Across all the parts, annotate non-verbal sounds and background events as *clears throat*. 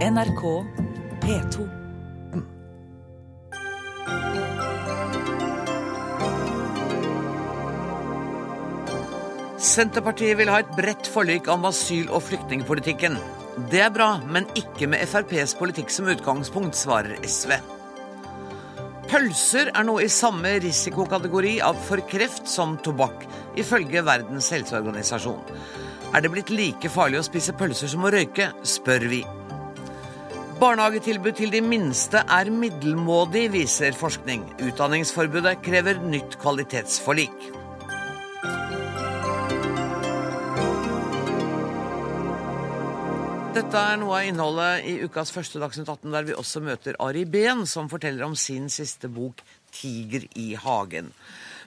NRK P2. Senterpartiet vil ha et bredt forlik om asyl- og flyktningpolitikken. Det er bra, men ikke med FrPs politikk som utgangspunkt, svarer SV. Pølser er nå i samme risikokategori for kreft som tobakk, ifølge Verdens helseorganisasjon. Er det blitt like farlig å spise pølser som å røyke, spør vi. Barnehagetilbud til de minste er middelmådig, viser forskning. Utdanningsforbudet krever nytt kvalitetsforlik. Dette er noe av innholdet i ukas første Dagsnytt 18, der vi også møter Ari Behn, som forteller om sin siste bok 'Tiger i hagen'.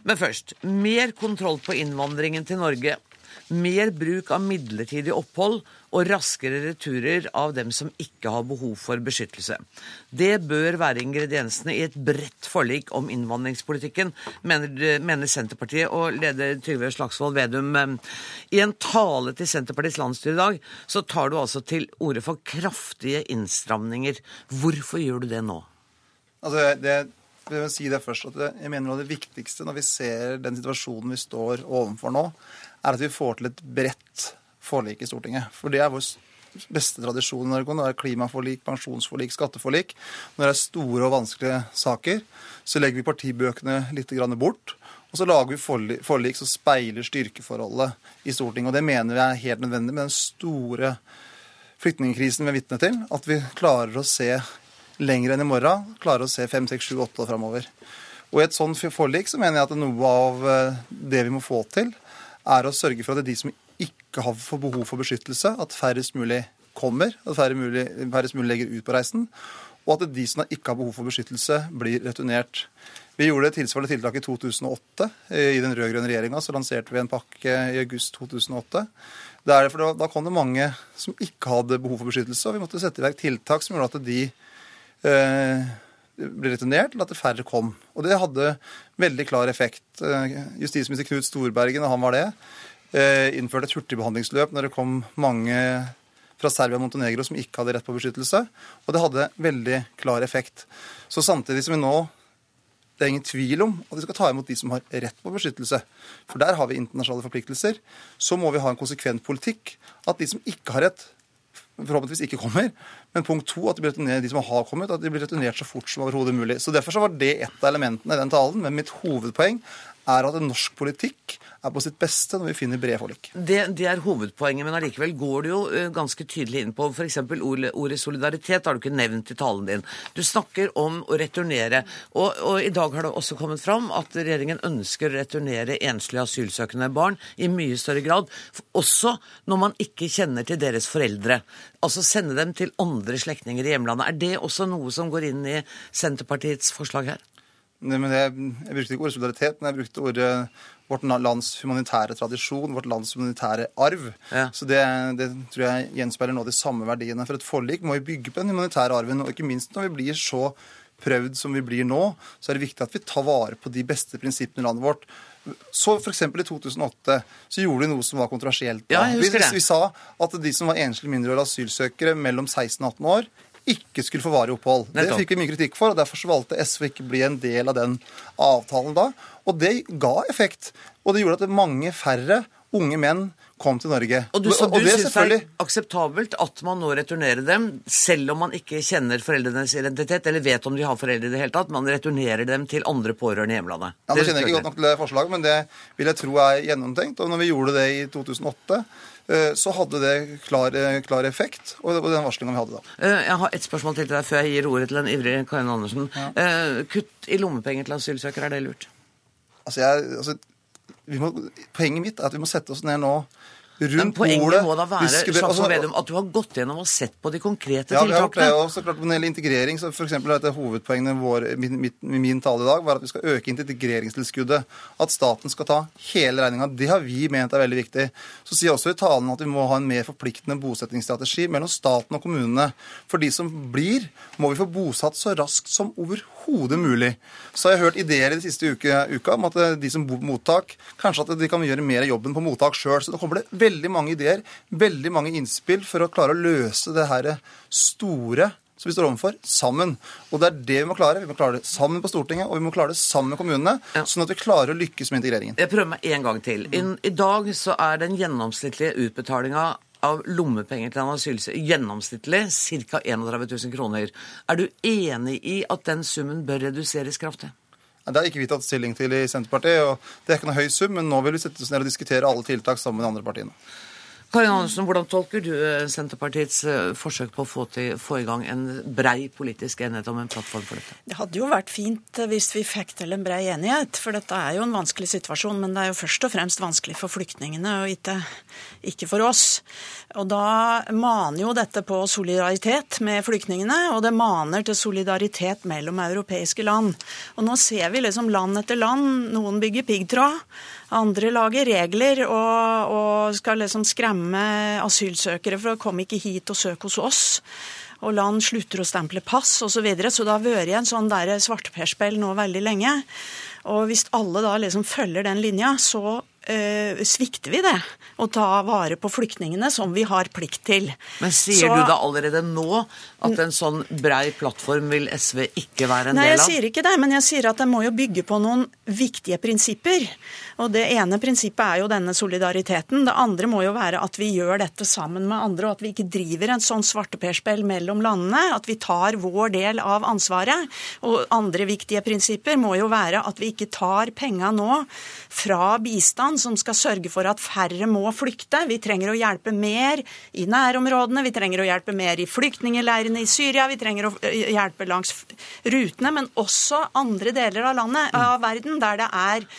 Men først mer kontroll på innvandringen til Norge. Mer bruk av midlertidig opphold og raskere returer av dem som ikke har behov for beskyttelse. Det bør være ingrediensene i et bredt forlik om innvandringspolitikken, mener, mener Senterpartiet og leder Trygve Slagsvold Vedum. I en tale til Senterpartiets landsstyre i dag så tar du altså til orde for kraftige innstramninger. Hvorfor gjør du det nå? Altså, det, jeg vil si det først, at jeg mener noe det viktigste når vi ser den situasjonen vi står overfor nå, er at vi får til et bredt forlik i Stortinget. For det er vår beste tradisjon i Norge. Når det er klimaforlik, pensjonsforlik, skatteforlik, når det er store og vanskelige saker, så legger vi partibøkene litt bort. Og så lager vi forlik som speiler styrkeforholdet i Stortinget. Og det mener vi er helt nødvendig med den store flyktningkrisen vi er vitne til. At vi klarer å se lenger enn i morgen. Klarer å se fem, seks, sju, åtte år framover. Og i et sånt forlik så mener jeg at noe av eh, det vi må få til, er å sørge for at det er de som ikke har behov for beskyttelse, at færrest mulig kommer, at færrest mulig, færrest mulig legger ut på reisen, og at de som ikke har behov for beskyttelse, blir returnert. Vi gjorde et tilsvarende tiltak i 2008. I den rød-grønne regjeringa lanserte vi en pakke i august 2008. Det for da, da kom det mange som ikke hadde behov for beskyttelse, og vi måtte sette i verk tiltak som gjorde at de eh, ble returnert, eller at det færre kom. Og det hadde veldig klar effekt. Eh, justisminister Knut Storbergen, og han var det, eh, innførte et hurtigbehandlingsløp når det kom mange fra Serbia og Montenegro som ikke hadde rett på beskyttelse. Og det hadde veldig klar effekt. Så samtidig som vi nå det er ingen tvil om at vi skal ta imot de som har rett på beskyttelse. For der har vi internasjonale forpliktelser. Så må vi ha en konsekvent politikk. At de som ikke har rett, forhåpentligvis ikke kommer. Men punkt to, at de de som har kommet, at de blir returnert så fort som overhodet mulig. Så Derfor så var det et av elementene i den talen. Men mitt hovedpoeng er at norsk politikk er på sitt beste når vi finner brede forlik. Det, det, er hovedpoenget, men allikevel går du jo eh, ganske tydelig inn på f.eks. Ordet, ordet solidaritet har du ikke nevnt i talen din. Du snakker om å returnere, og, og, i dag har det også kommet fram at regjeringen ønsker å returnere enslige asylsøkende barn i mye større grad, også når man ikke kjenner til deres foreldre. Altså sende dem til andre slektninger i hjemlandet. Er det også noe som går inn i Senterpartiets forslag her? Men jeg, jeg brukte ikke ordet solidaritet, men jeg brukte ordet vårt lands humanitære tradisjon, vårt lands humanitære arv. Ja. Så det, det, tror jeg gjenspeiler nå de samme verdiene. For et forlik må vi bygge på den humanitære arven. Og ikke minst når vi blir så prøvd som vi blir nå, så er det viktig at vi tar vare på de beste prinsippene i landet vårt. Så f.eks. i 2008 så gjorde vi noe som var kontroversielt. Ja, vi, vi, sa at de som var enslige mindreårige asylsøkere mellom 16 og 18 år, ikke skulle få varig opphold. Nettopp. Det fikk vi mye kritikk for, og derfor så valgte SV ikke bli en del av den avtalen da. Og det ga effekt. Og det gjorde at mange færre unge menn kom til Norge. Og du, så du syns det er akseptabelt at man nå returnerer dem, selv om man ikke kjenner foreldrenes identitet, eller vet om de har foreldre i det hele tatt? Man returnerer dem til andre pårørende i hjemlandet? Ja, Nå kjenner jeg ikke godt nok til det forslaget, men det vil jeg tro er gjennomtenkt. Og når vi gjorde det i 2008 Eh, så hadde det klar, eh, klar effekt, og var den varslinga vi hadde da. Eh, jeg har et spørsmål til deg før jeg gir ordet til den ivrige Karin Andersen. Ja. Kutt i lommepenger til asylsøkere, er det lurt? Altså, jeg, altså må, Poenget mitt er at vi må sette oss ned nå rundt Men poenget må da være altså, Vedum, at du har gått gjennom og sett på de konkrete ja, tiltakene? Ja, så klart Når det gjelder integrering, så for eksempel, dette hovedpoengene vår, min, min, min tale i dag var at vi skal øke integreringstilskuddet. At staten skal ta hele regninga. Det har vi ment er veldig viktig. Så sier jeg også i talen at vi må ha en mer forpliktende bosettingsstrategi mellom staten og kommunene. For de som blir, må vi få bosatt så raskt som overhodet mulig. Så har jeg hørt ideer i de siste uka, uka om at de som bor på mottak, kanskje at de kan gjøre mer av jobben på mottak sjøl. Så da kommer det veldig veldig mange ideer, veldig mange innspill for å klare å løse det her store som vi står overfor, sammen. Og det er det vi må klare. Vi må klare det sammen på Stortinget, og vi må klare det sammen med kommunene, ja. sånn at vi klarer å lykkes med integreringen. Jeg prøver meg en gang til. I, I dag så er den gjennomsnittlige utbetalinga av lommepenger til en asylsøker gjennomsnittlig ca. 31 000 kroner. Er du enig i at den summen bør reduseres kraftig? Det har ikke vi tatt stilling til i Senterpartiet. og Det er ikke noe høy sum, men nå vil vi sette oss ned og diskutere alle tiltak sammen med de andre partiene. Karin Andersen, Hvordan tolker du eh, Senterpartiets eh, forsøk på å få, til, få, i gang en brei politisk enighet om en plattform for dette? Det hadde jo vært fint eh, hvis vi fikk til en brei enighet, for dette er jo en vanskelig situasjon. Men det er jo først og fremst vanskelig for flyktningene, og ikke, ikke for oss. Og da maner jo dette på solidaritet med flyktningene, og det maner til solidaritet mellom europeiske land. Og nå ser vi liksom land etter land. Noen bygger piggtråd. Andre lager regler og, og skal liksom skremme asylsøkere for å komme ikke hit og søke hos oss og land slutter å stemple pass osv. Så, videre. så det har vært en sånn svarteperspill nå veldig lenge. Og hvis alle da liksom følger den linja, så svikter vi det. Å ta vare på flyktningene, som vi har plikt til. Men sier så, du da allerede nå at en sånn brei plattform vil SV ikke være en nei, del av? Nei, jeg sier ikke det, men jeg sier at det må jo bygge på noen viktige prinsipper. Og Det ene prinsippet er jo denne solidariteten. Det andre må jo være at vi gjør dette sammen med andre, og at vi ikke driver en sånn svarteperspill mellom landene. At vi tar vår del av ansvaret. Og andre viktige prinsipper må jo være at vi ikke tar penga nå fra bistand, som skal sørge for at færre må flykte. Vi trenger å hjelpe mer i nærområdene, vi trenger å hjelpe mer i flyktningleirene i Syria, vi trenger å hjelpe langs rutene, men også andre deler av landet, av verden, der det er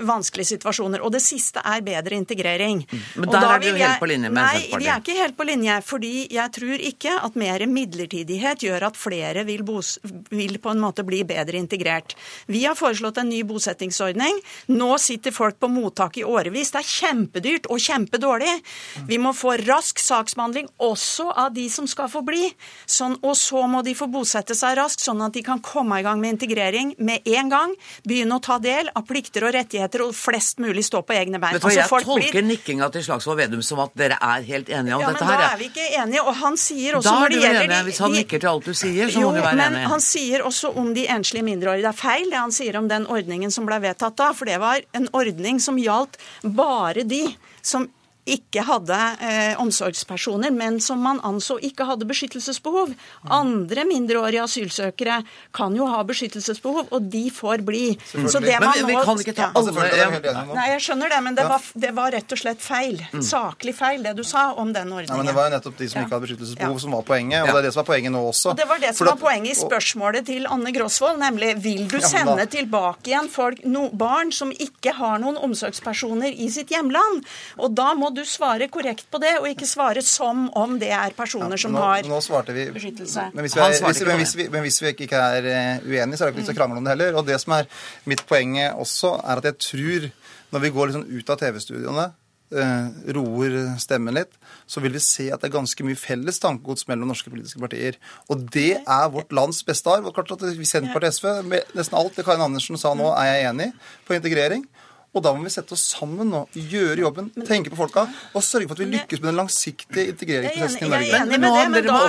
vanskelige situasjoner. Og det siste er bedre integrering. Mm. Men der er du jo helt på linje med Nei, vi er ikke helt på linje. Fordi jeg tror ikke at mer midlertidighet gjør at flere vil, bos, vil på en måte bli bedre integrert. Vi har foreslått en ny bosettingsordning. Nå sitter folk på mottak i årevis. Det er kjempedyrt og kjempedårlig. Vi må få rask saksbehandling også av de som skal få bli. Sånn, og så må de få bosette seg raskt, sånn at de kan komme i gang med integrering med en gang. Begynne å ta del av plikter og rettigheter rettigheter og flest mulig stå på egne bein. Vet du, altså, jeg tolker blir... nikkinga til Slagsvold Vedum som at dere er helt enige om ja, dette her. Ja, men da er vi ikke enige. Og han sier også når det gjelder enig. Hvis han nikker til alt du sier, så jo, må du være men enig. Han sier også om de enslige mindreårige. Det er feil det han sier om den ordningen som ble vedtatt da, for det var en ordning som gjaldt bare de som ikke hadde eh, omsorgspersoner, men som man anså ikke hadde beskyttelsesbehov. Andre mindreårige asylsøkere kan jo ha beskyttelsesbehov, og de får bli. Så det men vi, vi kan ikke ta alle ja. Nei, jeg skjønner det, men det var, det var rett og slett feil. Mm. Saklig feil, det du sa om den ordningen. Ja, men Det var jo nettopp de som ikke hadde beskyttelsesbehov, som var poenget, og det er det som er poenget nå også. Og Det var det som var poenget i spørsmålet til Anne Grosvold, nemlig vil du sende tilbake igjen folk, no, barn som ikke har noen omsorgspersoner i sitt hjemland? Og da må du svare korrekt på det, og ikke svare som om det er personer som nå, har vi, beskyttelse. Men hvis vi, er, hvis, men, hvis vi, men hvis vi ikke er eh, uenige, så er det ikke vits å krangle om det heller. Og det som er mitt poeng også, er at jeg tror, når vi går liksom ut av TV-studioene Uh, roer stemmen litt, så vil vi se at det er ganske mye felles tankegods mellom norske politiske partier. Og det er vårt lands beste arv. Og klart at Vi Senterpartiet SV, nesten alt det Karin Andersen sa nå, er jeg enig i på integrering. Og da må vi sette oss sammen nå, gjøre jobben, tenke på folka og sørge for at vi lykkes med den langsiktige integreringsprosessen i Norge. Jeg er enig med det, men da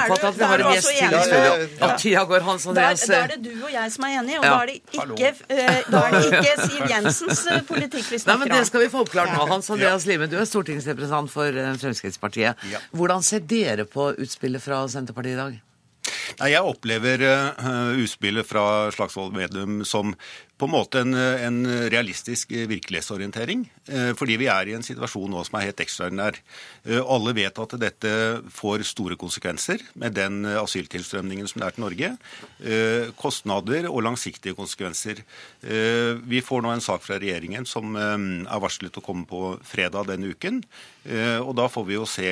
er det. Tida går, Hans. Da er du og jeg som er enige, og da er det ikke, eh, da er det ikke Siv Jensens eh, politikk vi snakker om. Nei, men Det skal vi få oppklart nå. Hans Andreas Lime, du er stortingsrepresentant for eh, Fremskrittspartiet. Hvordan ser dere på utspillet fra Senterpartiet i dag? Jeg opplever uh, utspillet fra Slagsvold Vedum som på en måte en, en realistisk virkelighetsorientering. Eh, fordi vi er i en situasjon nå som er helt ekstraordinær. Eh, alle vet at dette får store konsekvenser med den asyltilstrømningen som det er til Norge. Eh, kostnader og langsiktige konsekvenser. Vi får nå en sak fra regjeringen som er varslet å komme på fredag denne uken. Og da får vi jo se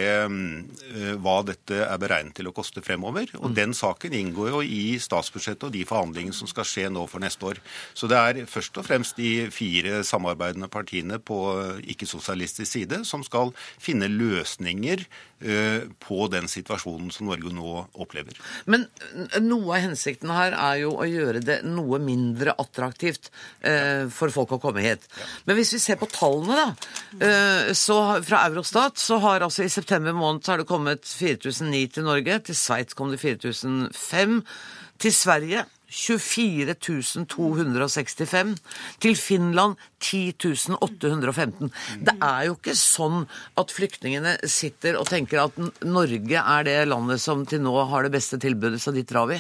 hva dette er beregnet til å koste fremover. Og den saken inngår jo i statsbudsjettet og de forhandlingene som skal skje nå for neste år. Så det er først og fremst de fire samarbeidende partiene på ikke-sosialistisk side som skal finne løsninger på den situasjonen som Norge nå opplever. Men noe av hensikten her er jo å gjøre det noe mindre attraktivt for folk å komme hit. Men hvis vi ser på tallene, da. Så fra Eurostat så har altså i september måned så har det kommet 4009 til Norge. Til Sveits kom det 4005. Til Sverige 24 265. Til Finland 10 815. Det er jo ikke sånn at flyktningene sitter og tenker at Norge er det landet som til nå har det beste tilbudet, så dit drar vi.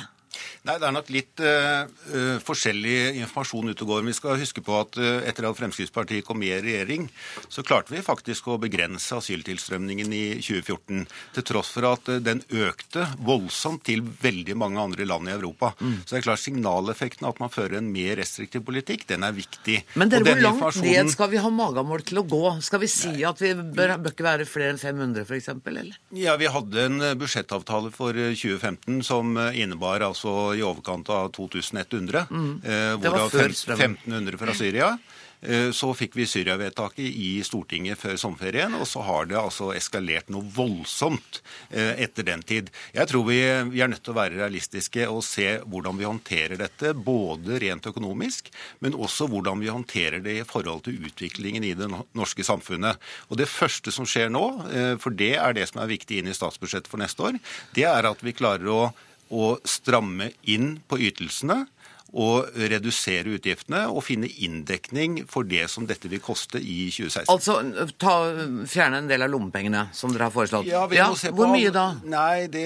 Nei, Det er nok litt uh, uh, forskjellig informasjon ute og går. Vi skal huske på at uh, etter at Fremskrittspartiet kom med i regjering, så klarte vi faktisk å begrense asyltilstrømningen i 2014. Til tross for at den økte voldsomt til veldig mange andre land i Europa. Mm. Så det er klart signaleffekten av at man fører en mer restriktiv politikk, den er viktig. Men dere, hvor langt informasjonen... ned skal vi ha magamål til å gå? Skal vi si Nei. at vi bør, bør ikke være flere enn 500 f.eks., eller? Ja, vi hadde en budsjettavtale for 2015 som innebar altså altså i overkant av 2100. Mm. Eh, hvorav 1500 fra Syria. Eh, så fikk vi Syria-vedtaket i Stortinget før sommerferien, og så har det altså eskalert noe voldsomt eh, etter den tid. Jeg tror vi, vi, er nødt til å være realistiske og se hvordan vi håndterer dette, både rent økonomisk, men også hvordan vi håndterer det i forhold til utviklingen i det norske samfunnet. Og Det første som skjer nå, for det er det som er viktig inn i statsbudsjettet for neste år, det er at vi klarer å å stramme inn på ytelsene å redusere utgiftene og finne inndekning for det som dette vil koste i 2016. Altså ta, fjerne en del av lommepengene som dere har foreslått? Ja, vi ja, se på, Hvor mye da? Nei, det,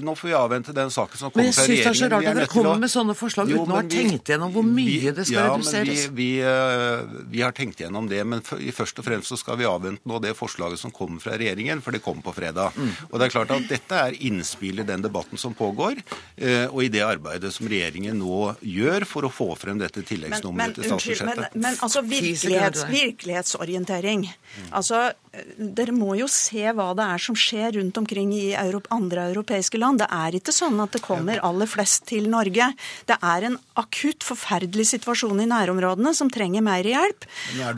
Nå får vi avvente den saken som kommer fra regjeringen. Men jeg syns det er så rart at dere kommer med sånne forslag jo, uten å ha tenkt gjennom hvor mye vi, det skal ja, reduseres. Men vi, vi, uh, vi, har tenkt gjennom det, men først og fremst så skal vi avvente nå det forslaget som kommer fra regjeringen, for det kommer på fredag. Mm. Og det er klart at dette er innspill i den debatten som pågår, uh, og i det arbeidet som regjeringen nå gjør gjør for å få frem dette tilleggsnummeret til statsbudsjettet. Men, men altså virkelighets, virkelighetsorientering. Mm. Altså dere må jo se hva det er som skjer rundt omkring i andre europeiske land. Det er ikke sånn at det kommer aller flest til Norge. Det er en akutt, forferdelig situasjon i nærområdene som trenger mer hjelp.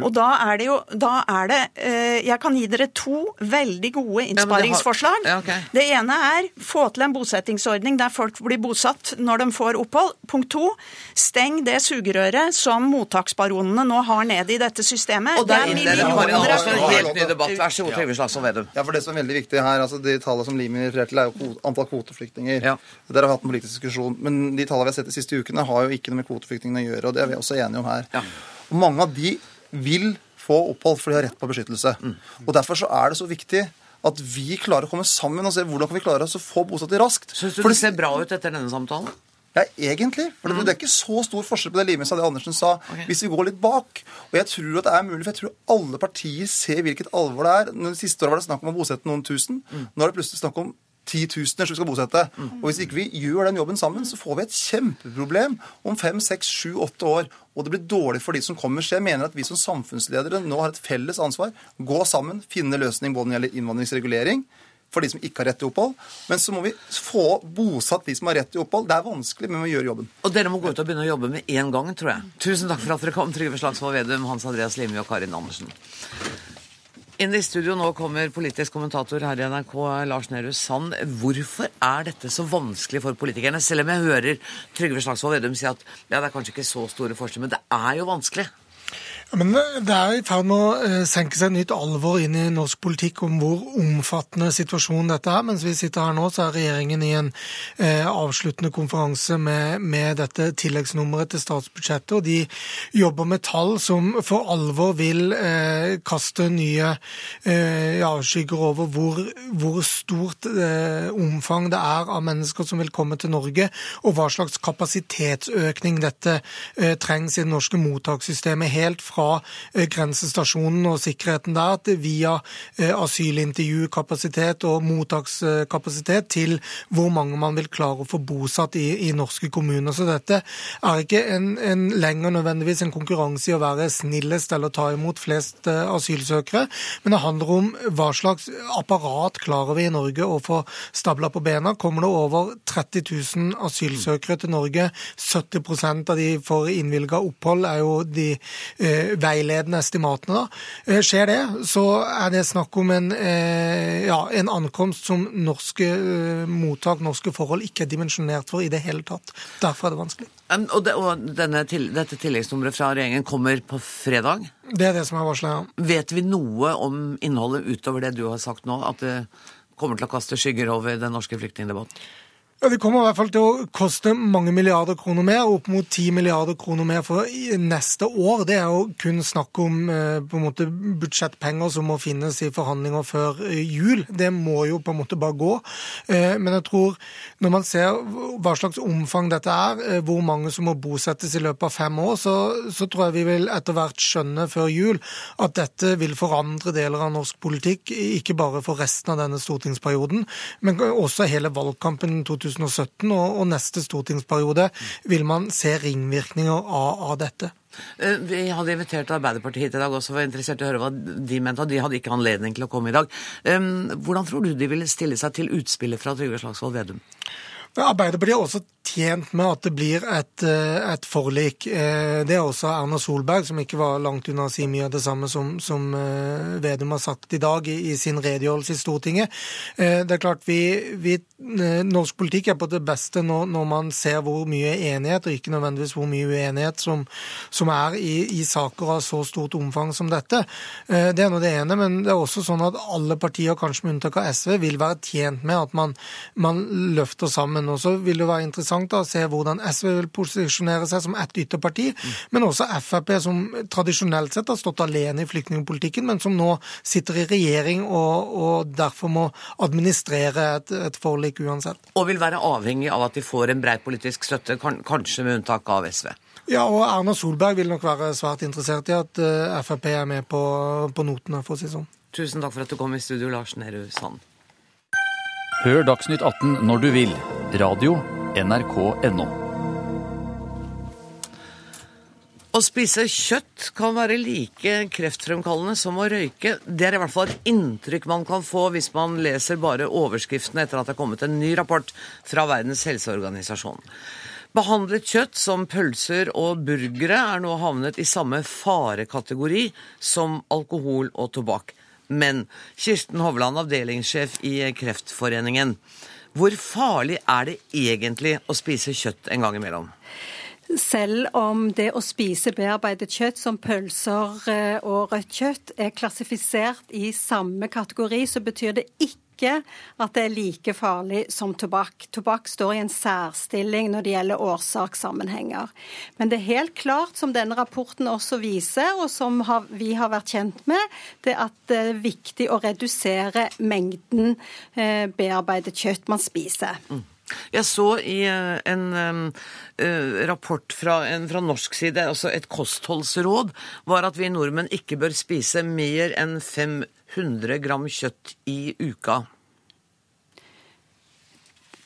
Og da er det jo da er det, eh, Jeg kan gi dere to veldig gode innsparingsforslag. Ja, okay. Det ene er få til en bosettingsordning der folk blir bosatt når de får opphold. Punkt to steng det sugerøret som mottaksbaronene nå har ned i dette systemet. Og der det er millioner av debatt. Vær så god, Trygve Slagsvold Vedum. Ja, for det som er veldig viktig her, altså De tallene som Limi refererer til, er jo antall kvoteflyktninger. Ja. Der har vi hatt en politisk diskusjon. Men de tallene vi har sett de siste ukene, har jo ikke noe med kvoteflyktningene å gjøre. og Det er vi også enige om her. Ja. Og Mange av de vil få opphold for de har rett på beskyttelse. Mm. Og Derfor så er det så viktig at vi klarer å komme sammen og se hvordan kan vi klare oss å få bosatt de raskt. Syns du det ser bra ut etter denne samtalen? Ja, egentlig. For mm. det er ikke så stor forskjell på det Limi sa det Andersen sa, okay. hvis vi går litt bak. Og jeg tror at det er mulig, for jeg tror alle partier ser hvilket alvor det er. De siste året var det snakk om å bosette noen tusen. Mm. Nå er det plutselig snakk om titusener som vi skal bosette. Mm. Og hvis ikke vi gjør den jobben sammen, så får vi et kjempeproblem om fem, seks, sju, åtte år. Og det blir dårlig for de som kommer. Så jeg mener at vi som samfunnsledere nå har et felles ansvar. Gå sammen, finne løsning både når det gjelder innvandringsregulering, for de som ikke har rett til opphold. Men så må vi få bosatt de som har rett til opphold. Det er vanskelig, men vi gjør jobben. Og dere må gå ut og begynne å jobbe med en gang, tror jeg. Tusen takk for at dere kom, Trygve Slagsvold Vedum, Hans Andreas Limi og Karin Andersen. Inn i studio nå kommer politisk kommentator her i NRK, Lars Nehru Sand. Hvorfor er dette så vanskelig for politikerne? Selv om jeg hører Trygve Slagsvold Vedum si at ja, det er kanskje ikke så store forskjeller, men det er jo vanskelig. Men eh, Det er i ferd med å eh, senke seg nytt alvor inn i norsk politikk om hvor omfattende situasjonen dette er. Mens vi sitter her nå, så er regjeringen i en eh, avsluttende konferanse med, med, dette tilleggsnummeret til statsbudsjettet. Og de jobber med tall som for alvor vil eh, kaste nye eh, avskygger skygger over hvor, hvor stort eh, omfang det er av mennesker som vil komme til Norge, og hva slags kapasitetsøkning dette trengs i det norske mottakssystemet. helt fra fra eh, grensestasjonen og sikkerheten der via eh, asylintervjukapasitet og mottakskapasitet til hvor mange man vil klare å få bosatt i, i norske kommuner. Så dette er ikke en, en lenger nødvendigvis en konkurranse i å være snillest eller ta imot flest asylsøkere, men det handler om hva slags apparat klarer vi i Norge å få stabla på bena. Kommer det over 30 000 asylsøkere til Norge, 70% av de får innvilga opphold, er jo de eh, veiledende estimatene. da. Eh, skjer det, så er det snakk om en, eh, ja, en ankomst som norske eh, mottak, norske forhold, ikke er dimensjonert for i det hele tatt. Derfor er det vanskelig. Um, og, det, og denne, til, dette tilleggsnummeret fra regjeringen kommer på fredag. Det er det som er varsla, ja. Vet vi noe om innholdet utover det du har sagt nå? At det kommer til å kaste skygger over den norske flyktningdebatten? Ja, Det kommer i hvert fall til å koste mange milliarder kroner mer, opp mot 10 milliarder kroner mer for neste år. Det er jo kun snakk om eh, på en måte budsjettpenger som må finnes i forhandlinger før eh, jul. Det må jo på en måte bare gå. Eh, men jeg tror når man ser hva slags omfang dette er, hvor mange som må bosettes i løpet av fem år, så, så tror jeg vi vil etter hvert skjønne før jul at dette vil forandre deler av norsk politikk, ikke bare for resten av denne stortingsperioden, men også hele valgkampen 2020. 2017 og, og neste stortingsperiode vil man se ringvirkninger av, av dette. Eh, vi hadde invitert Arbeiderpartiet hit i dag også, var interessert i å høre hva de mente. og De hadde ikke anledning til å komme i dag. Hvordan tror du de ville stille seg til utspillet fra Trygve Slagsvold Vedum? Arbeiderpartiet har også tjent med at det blir et, eh, et, forlik. Eh, det er også Erna Solberg, som ikke var langt unna å si mye av det samme som, som eh, Vedum har sagt i dag i, i, sin redegjørelse i Stortinget. Det er klart vi, vi Norsk politikk er på det beste når, når, man ser hvor mye enighet, og ikke nødvendigvis hvor mye uenighet, som, som er i, i, saker av så stort omfang som dette. Det er nå det ene, men det er også sånn at alle partier, kanskje med unntak av SV, vil være tjent med at man, man løfter sammen. Og så vil det være interessant interessant å se hvordan SV vil posisjonere seg som ett ytterparti, mm. men også Frp, som tradisjonelt sett har stått alene i flyktningpolitikken, men som nå sitter i regjering og, og derfor må administrere et, et, forlik uansett. Og vil være avhengig av at de får en brei politisk støtte, kanskje med unntak av SV? Ja, og Erna Solberg vil nok være svært interessert i at uh, Frp er med på, på notene, for å si sånn. Tusen takk for at du kom i studio, Lars Nehru Sand. Hør Dagsnytt 18 når du vil. Radio nrk.no. Å spise kjøtt kan være like kreftfremkallende som å røyke. Det er i hvert fall et inntrykk man kan få hvis man leser bare overskriftene etter at det er kommet en ny rapport fra Verdens helseorganisasjon. Behandlet kjøtt som pølser og burgere er nå havnet i samme farekategori som alkohol og tobakk. Men Kirsten Hovland, avdelingssjef i Kreftforeningen, hvor farlig er det egentlig å spise kjøtt en gang imellom? Selv om det å spise bearbeidet kjøtt som pølser eh, og rødt kjøtt er klassifisert i samme kategori, så betyr det ikke ikke at det er like farlig som tobakk. Tobakk står i en særstilling når det gjelder årsakssammenhenger. Men det er helt klart, som denne rapporten også viser, og som vi har vært kjent med, det at det er viktig å redusere mengden eh, bearbeidet kjøtt man spiser. Mm. Jeg så i eh, en uh, rapport fra, en, fra, norsk side, altså et kostholdsråd, var at vi nordmenn ikke bør spise mer enn 500 gram kjøtt i uka.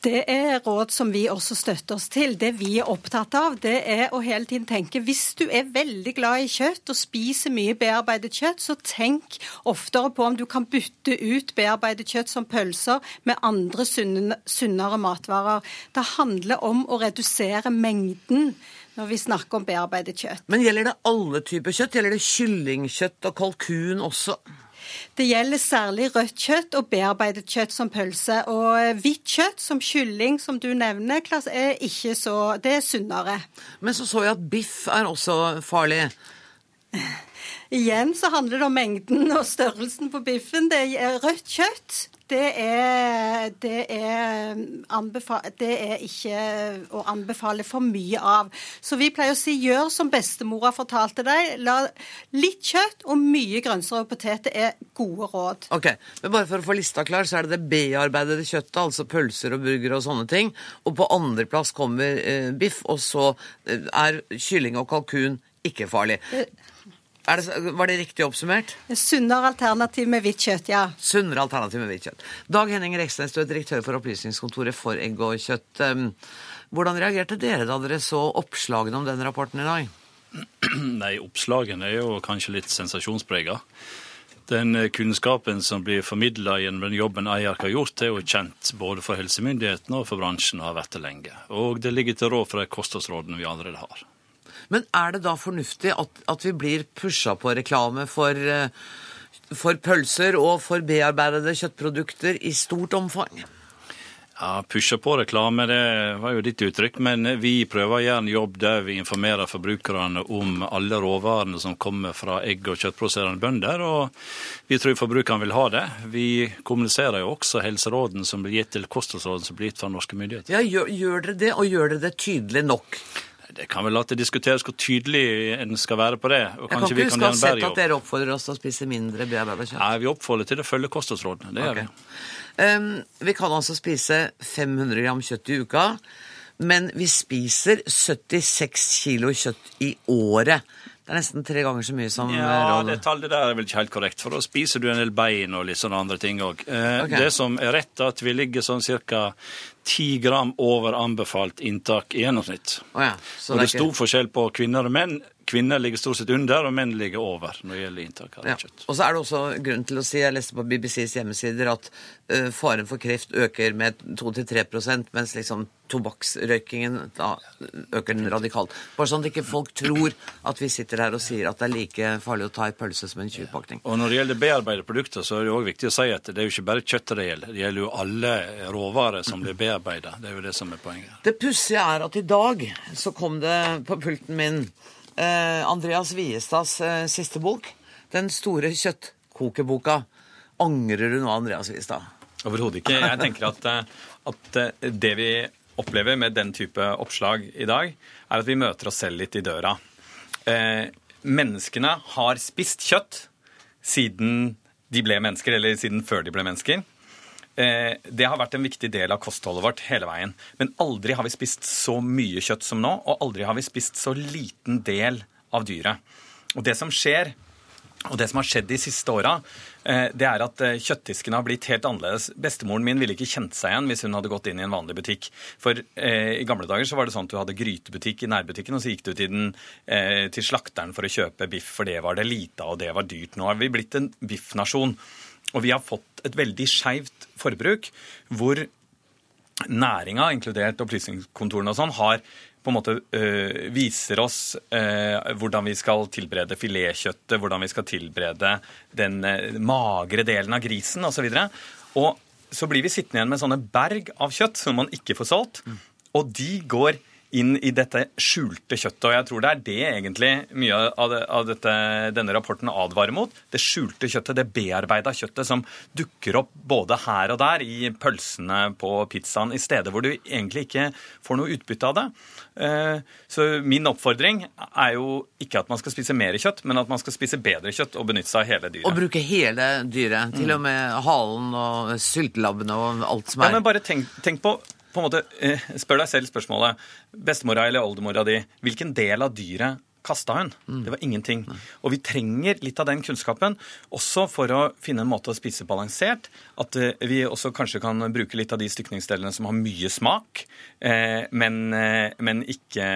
Det er råd som vi også støtter oss til. Det vi er opptatt av, det er å hele tiden tenke hvis du er veldig glad i kjøtt og spiser mye bearbeidet kjøtt, så tenk oftere på om du kan bytte ut bearbeidet kjøtt som pølser med andre sunnere matvarer. Det handler om å redusere mengden når vi snakker om bearbeidet kjøtt. Men gjelder det alle typer kjøtt? Gjelder det kyllingkjøtt og kalkun også? Det gjelder særlig rødt kjøtt og bearbeidet kjøtt som pølse. Og hvitt kjøtt som kylling, som du nevner, er ikke så Det er sunnere. Men så så jeg at biff er også farlig. Igjen så handler det om mengden og størrelsen på biffen. Det er rødt kjøtt det er, det, er det er, ikke å anbefale for mye av. Så vi pleier å si gjør som bestemora fortalte deg. La litt kjøtt og mye grønnsaker og poteter er gode råd. Ok, men Bare for å få lista klar, så er det det bearbeidede kjøttet, altså pølser og burgere og sånne ting. Og på andreplass kommer eh, biff, og så eh, er kylling og kalkun ikke farlig. Eh, det, var det riktig oppsummert? Sunnere alternativ med hvitt kjøtt, ja. Sunnere alternativ med hvitt kjøtt. Dag Henning Reksnes, du er direktør for Opplysningskontoret for egg og kjøtt. Um, Hvordan reagerte dere da dere så oppslagene om den rapporten i dag? *clears throat* Nei, oppslagene er jo kanskje litt sensasjonsprega. Den eh, kunnskapen som blir formidla gjennom den jobben EIARK har gjort, er jo kjent både for helsemyndighetene og for bransjen og har vært det lenge. Og det ligger til råd for de kostholdsrådene vi allerede har. Men er det da fornuftig at, at vi blir pusha på reklame for, eh, for pølser og for bearbeidede kjøttprodukter i stort omfang? Ja, Pushe på reklame, det var jo ditt uttrykk, men vi prøver å gjøre en jobb der vi informerer forbrukerne om alle råvarene som kommer fra egg- og kjøttproduserende bønder, og vi tror forbrukerne vil ha det. Vi kommuniserer jo også helserådene som blir gitt til kostholdsrådene som blir gitt fra norske myndigheter. Ja, gjør, gjør dere det, og gjør dere det tydelig nok? Det kan vel at det diskuteres hvor tydelig en skal være på det. og Jeg kan ikke vi huske å ha sett at dere oppfordrer oss til å spise mindre bearbeida kjøtt. Nei, Vi oppfordrer til å følge kostholdsrådene. Det gjør okay. vi. Um, vi kan altså spise 500 gram kjøtt i uka, men vi spiser 76 kilo kjøtt i året. Det er nesten tre ganger så mye som eh, Ja, rådet. det tallet der er vel ikke helt korrekt, for da spiser du en del bein og litt sånne andre ting òg. Eh, Ok. Det som er rett, er at vi ligger sånn ca. ti gram over anbefalt inntak i gjennomsnitt. Å ja, så og det er ikke- stor forskjell på kvinner og menn. Kvinner ligger stort sett under, og menn ligger over når det gjelder inntak av Ja. kjøtt. Og så er det også grunn til å si, jeg leste på BBCs hjemmesider, at uh, faren for kreft øker med 2-3 mens liksom tobakksrøykingen da øker den radikalt. Bare sånn at ikke folk tror at vi sitter her og sier at det er like farlig å ta i pølse som en tjuvpakning. Ja. Og når det gjelder bearbeidede produkter, så er det òg viktig å si at det er jo ikke bare kjøttet det gjelder. Det gjelder jo alle råvarer som blir bearbeida. Det er jo det som er poenget. Det pussige er at i dag så kom det på pulten min Andreas Viestads eh, siste bok. Den store kjøttkokeboka. Angrer du nå, Andreas Viestad? Overhodet ikke. Jeg tenker at, eh, at eh, det vi opplever med den type oppslag i dag, er at vi møter oss selv litt i døra. Eh, menneskene har spist kjøtt siden de ble mennesker, eller siden før de ble mennesker. Eh, det har vært en viktig del av kostholdet vårt hele veien. Men aldri har vi spist så mye kjøtt som nå, og aldri har vi spist så liten del av dyret. Og det som skjer og det som har skjedd de siste åra, eh, det er at eh, kjøttdiskene har blitt helt annerledes. Bestemoren min ville ikke kjent seg igjen hvis hun hadde gått inn i en vanlig butikk. For eh, i gamle dager så var det sånn at du hadde grytebutikk i nærbutikken, og så gikk du til, den, eh, til slakteren for å kjøpe biff, for det var det lite av, og det var dyrt. Nå har vi blitt en biffnasjon. Og vi har fått et veldig skeivt forbruk, hvor næringa, inkludert opplysningskontorene og sånn, har på en måte øh, viser oss øh, hvordan vi skal tilberede filetkjøttet, hvordan vi skal tilberede den øh, magre delen av grisen osv. Og, og så blir vi sittende igjen med sånne berg av kjøtt som man ikke får solgt, og de går inn i dette skjulte kjøttet. Og jeg tror det er det egentlig mye av, det, av dette, denne rapporten advarer mot. Det skjulte kjøttet, det bearbeida kjøttet som dukker opp både her og der i pølsene på pizzaen, i steder hvor du egentlig ikke får noe utbytte av det. Eh, Så min oppfordring er jo ikke at man skal spise mer kjøtt, men at man skal spise bedre kjøtt og benytte seg av hele dyret. Og bruke hele dyret. Til og med halen og syltelabbene og alt som er. Ja, men bare tenk, tenk på, på en måte, eh, Spør deg selv spørsmålet. Bestemora eller oldemora di, hvilken del av dyret kasta hun? Det var ingenting. Og vi trenger litt av den kunnskapen også for å finne en måte å spise balansert. At eh, vi også kanskje kan bruke litt av de stykningsdelene som har mye smak, eh, men, eh, men, ikke,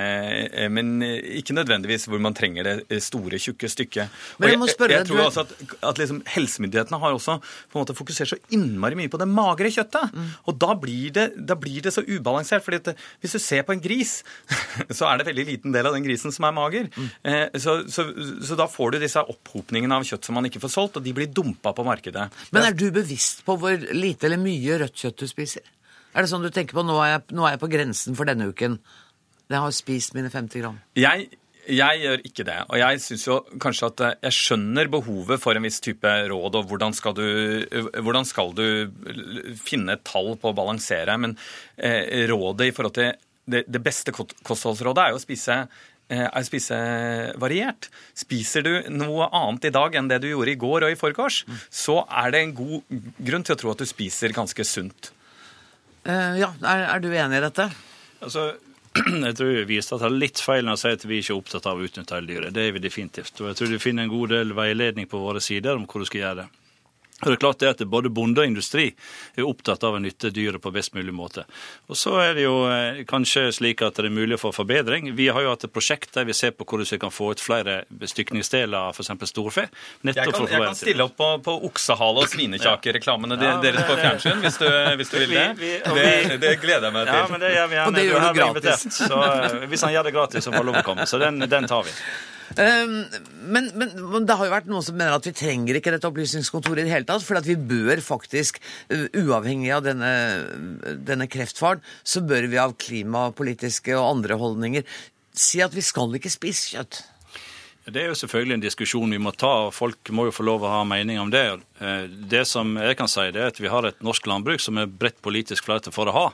men ikke nødvendigvis hvor man trenger det store, tjukke stykket. Men jeg må spørre jeg, jeg tror også at, at liksom helsemyndighetene har også på en måte fokusert så innmari mye på det magre kjøttet. Og da blir, det, da blir det så ubalansert. fordi at hvis du ser på en gris, *laughs* så er det veldig liten del av den grisen som er mager. Eh, så, så, så da får du disse opphopningene av kjøtt som man ikke får solgt, og de blir dumpa på markedet. Men er du bevisst på hvor lite eller mye rødt kjøtt du spiser? Er det sånn du tenker på nå er jeg, nå er jeg på grensen for denne uken? Jeg har spist mine 50 gram. Jeg, jeg gjør ikke det. Og jeg syns jo kanskje at eh, jeg skjønner behovet for en viss type råd, og hvordan skal du, eh, hvordan skal du finne et tall på å balansere. Men eh, rådet i forhold til det, det beste kostholdsrådet er jo å spise spise variert. Spiser du noe annet i dag enn det du gjorde i går og i forgårs, så er det en god grunn til å tro at du spiser ganske sunt. Uh, ja, er, er du enig i dette? Altså, *clears throat* jeg tror vi er litt feil når jeg sier at vi ikke er opptatt av å utnytte hele dyret. Det er vi definitivt. Og jeg tror du finner en god del veiledning på våre sider om hvor du skal gjøre det. Og det er klart det at Både bonde og industri er opptatt av å nytte dyret på best mulig måte. Og Så er det jo eh, kanskje slik at det er mulig å få forbedring. Vi har jo hatt et prosjekt der vi ser på hvordan vi kan få ut flere bestykningsdeler av f.eks. storfe. Jeg kan, jeg kan stille opp på, på oksehale- og svinekjakereklamene ja. deres på fjernsyn, hvis du, *laughs* hvis du vil det. Vi, vi, det. Det gleder jeg meg til. Ja, men det gjør vi gjerne. Og det gjør du gratis. Så uh, Hvis han gjør det gratis, så får han lov å komme. Så den, den tar vi. Um, men, men, men, det har jo vært noen som mener at vi trenger ikke dette opplysningskontoret i det hele tatt. For at vi bør faktisk, uh, uavhengig av denne, denne kreftfaren, så bør vi av klimapolitiske og andre holdninger si at vi skal ikke spise kjøtt. Det er jo selvfølgelig en diskusjon vi må ta, og folk må jo få lov å ha mening om det. Eh, det som jeg kan si, det er at vi har et norsk landbruk som er bredt politisk flertall for å ha.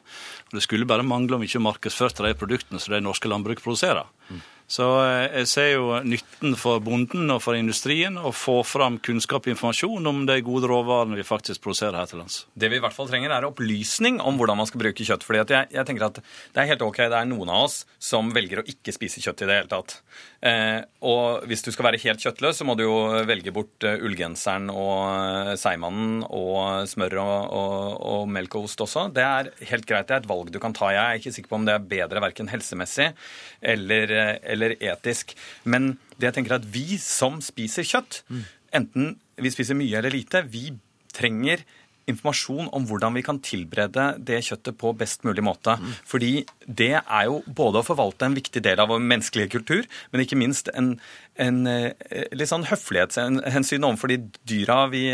Og Det skulle bare mangle om vi ikke markedsførte de produktene som det norske landbruket produserer. Mm. Så eh, jeg ser jo nytten for bonden og for industrien å få fram kunnskap og informasjon om de gode råvarene vi faktisk produserer her til lands. Det vi i hvert fall trenger, er opplysning om hvordan man skal bruke kjøtt. fordi jeg, jeg, tenker at Det er helt ok, det er noen av oss som velger å ikke spise kjøtt i det hele tatt. Eh, og hvis du skal være helt kjøttløs, så må du jo velge bort uh, ullgenseren og uh, seigmannen og smør og, og, og, melk og ost også. Det er helt greit, det er et valg du kan ta. Jeg er ikke sikker på om det er bedre verken helsemessig eller, eller etisk. Men det jeg tenker er at vi som spiser kjøtt, enten vi spiser mye eller lite, vi trenger informasjon om hvordan vi kan tilberede det kjøttet på best mulig måte. Fordi det er jo både å forvalte en viktig del av vår menneskelige kultur, men ikke minst en, en eh, litt sånn høflighetshensyn overfor de dyra vi,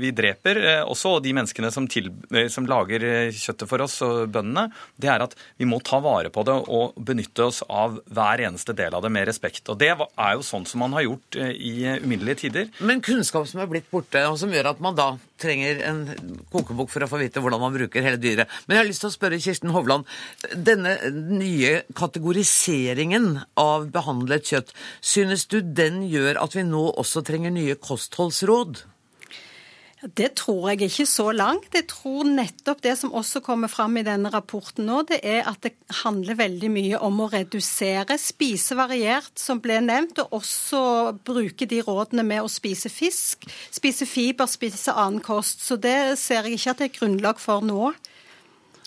vi, dreper, eh, også og de menneskene som, til, eh, som, lager kjøttet for oss, og bøndene, det er at vi må ta vare på det og benytte oss av hver eneste del av det med respekt. Og Det er jo sånn som man har gjort i umiddelige tider. Men kunnskap som er blitt borte, og som gjør at man da trenger en kokebok for å få vite hvordan man bruker hele dyret. Men jeg har lyst til å spørre Kirsten Hovland. Denne nye kategoriseringen av behandlet kjøtt, synes du den gjør at vi nå også trenger nye kostholdsråd? Det tror jeg ikke så langt. Jeg tror nettopp det som også kommer fram i denne rapporten nå, det er at det handler veldig mye om å redusere, spise variert, som ble nevnt, og også bruke de rådene med å spise fisk, spise fiber, spise annen kost. Så det ser jeg ikke at det er grunnlag for nå.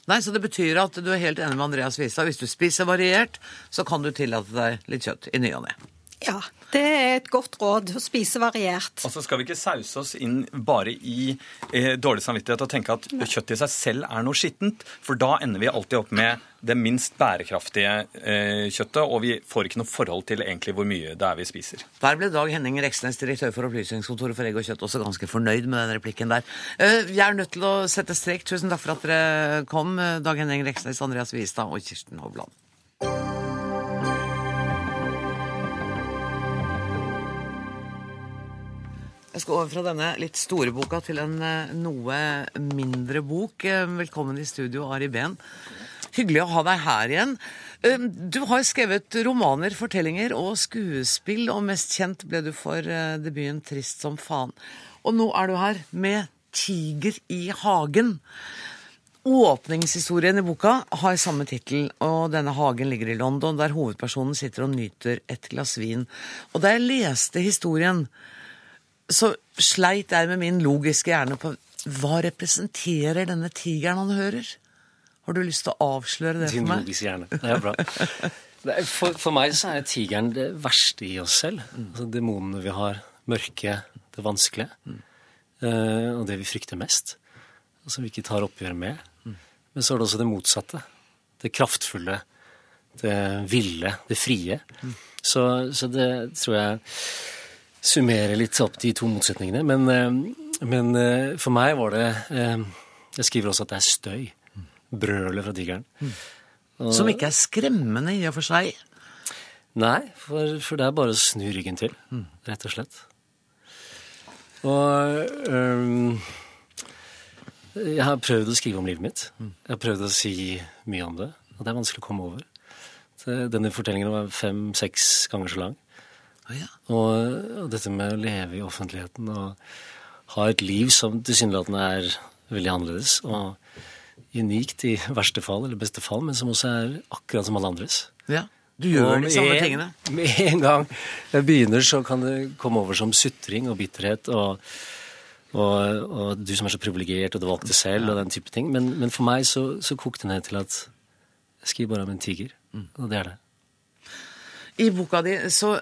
Nei, Så det betyr at du er helt enig med Andreas Wistad. Hvis du spiser variert, så kan du tillate deg litt kjøtt i ny og ne. Ja, det er et godt råd å spise variert. Og så skal vi ikke sause oss inn bare i eh, dårlig samvittighet og tenke at kjøtt i seg selv er noe skittent, for da ender vi alltid opp med det minst bærekraftige eh, kjøttet, og vi får ikke noe forhold til egentlig hvor mye det er vi spiser. Der ble Dag Henning Reksnes, direktør for Opplysningskontoret for egg og kjøtt, også ganske fornøyd med den replikken der. Eh, vi er nødt til å sette strek. Tusen takk for at dere kom, eh, Dag Henning Reksnes, Andreas Wistad og Kirsten Hovland. Jeg skal over fra denne litt store boka til en eh, noe mindre bok. Eh, velkommen i studio, Ari Behn. Hyggelig å ha deg her igjen. Eh, du har skrevet romaner, fortellinger og skuespill, og mest kjent ble du for debuten 'Trist som faen'. Og nå er du her med 'Tiger i hagen'. Åpningshistorien i boka har samme tittel, og denne hagen ligger i London, der hovedpersonen sitter og nyter et glass vin. Og da jeg leste historien, så sleit jeg med min logiske hjerne på hva representerer denne tigeren han hører? Har du lyst til å avsløre det Din for meg? Din logiske hjerne. Det er bra. For, for, meg så er tigeren det verste i oss selv. Mm. Altså, demonene vi har. Mørke, det vanskelige. Mm. Uh, og det vi frykter mest. Og som vi ikke tar oppgjør med. Mm. Men så er det også det motsatte. Det kraftfulle, det ville, det frie. Mm. Så, så det tror jeg summere litt opp de to motsetningene. Men, eh, men eh, for meg var det eh, Jeg skriver også at det er støy. Brølet fra tigeren. Og, Som ikke er skremmende i og for seg? Nei, for, for, det er bare å snu ryggen til, rett og slett. Og um, jeg har prøvd å skrive om livet mitt. Jeg har prøvd å si mye om det. Og det er vanskelig å komme over. Denne fortellingen var fem-seks ganger så lang. Ja. og, dette med å leve i offentligheten og ha et liv som tilsynelatende er veldig annerledes. Og unikt i verste fall, eller beste fall, men som også er akkurat som alle andres. Ja, Du gjør de samme tingene. Med en gang jeg begynner, så kan det komme over som sutring og bitterhet. og og, og du som er så privilegert, og du valgte selv, og den type ting. Men, men for meg så, så kokte det ned til at jeg skriver bare om en tiger. Og det er det. I boka di så,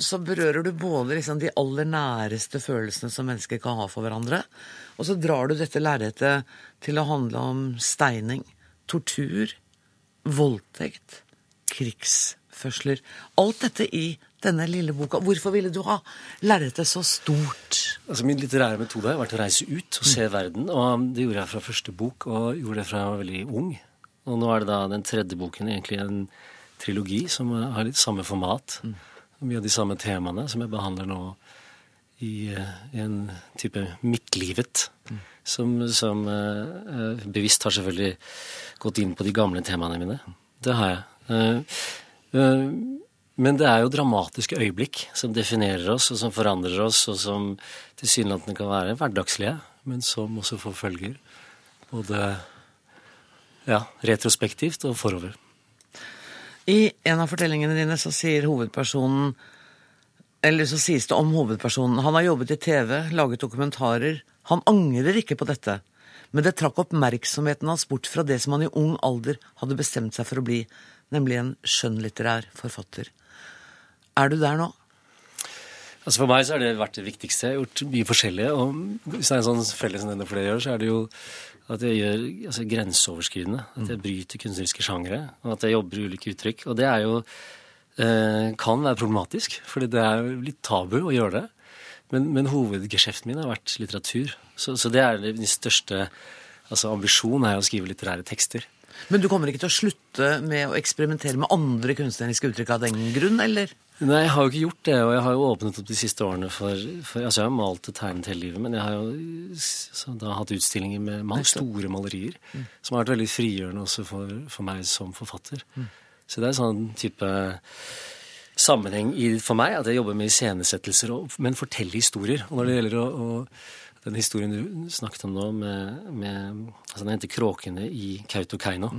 så berører du både liksom de aller næreste følelsene som mennesker kan ha for hverandre, og så drar du dette lerretet til å handle om steining, tortur, voldtekt, krigsførsler. Alt dette i denne lille boka. Hvorfor ville du ha lerretet så stort? Altså Min litterære metode har vært å reise ut og Mm. se verden. Og det gjorde jeg fra første bok, og gjorde det fra jeg var veldig ung. Og nå er det da den tredje boken egentlig en trilogi som har litt samme format. Mm. Mye av de samme temaene som jeg behandler nå i, eh, en type midtlivet. Mm. Som, som eh, bevisst har selvfølgelig gått inn på de gamle temaene mine. Det har jeg. Eh, men det er jo dramatiske øyeblikk som definerer oss, og som forandrer oss, og som tilsynelatende kan være hverdagslige, men som også får følger. Både ja, retrospektivt og forover. I en av fortellingene dine så sier hovedpersonen Eller så sies det om hovedpersonen Han har jobbet i TV, laget dokumentarer. Han angrer ikke på dette. Men det trakk oppmerksomheten hans bort fra det som han i ung alder hadde bestemt seg for å bli, nemlig en skjønnlitterær forfatter. Er du der nå? Altså For meg så har det vært det viktigste. Jeg har gjort mye forskjellig. Og hvis det er en sånn felles denne for det gjør, så er det jo at jeg gjør altså, grenseoverskridende. At jeg bryter kunstneriske sjangre, og at jeg jobber i ulike uttrykk. Og det er jo eh, kan være problematisk, fordi det er jo litt tabu å gjøre det. Men, men hovedgeskjeften min har vært litteratur. Så, så det er min største altså, ambisjon er å skrive litterære tekster. Men du kommer ikke til å slutte med å eksperimentere med andre kunstneriske uttrykk av den grunn, eller? Nei, jeg har jo ikke gjort det, og jeg har jo åpnet opp de siste årene for, for Altså, jeg har malt og tegnet hele livet, men jeg har jo så, da hatt utstillinger med mange store malerier, som har vært veldig frigjørende også for, for meg som forfatter. Så det er en sånn type sammenheng i, for meg at jeg jobber med iscenesettelser, men forteller historier. Og når det gjelder å, å den historien du snakket om nå, med, med altså Den heter 'Kråkene i Kautokeino'.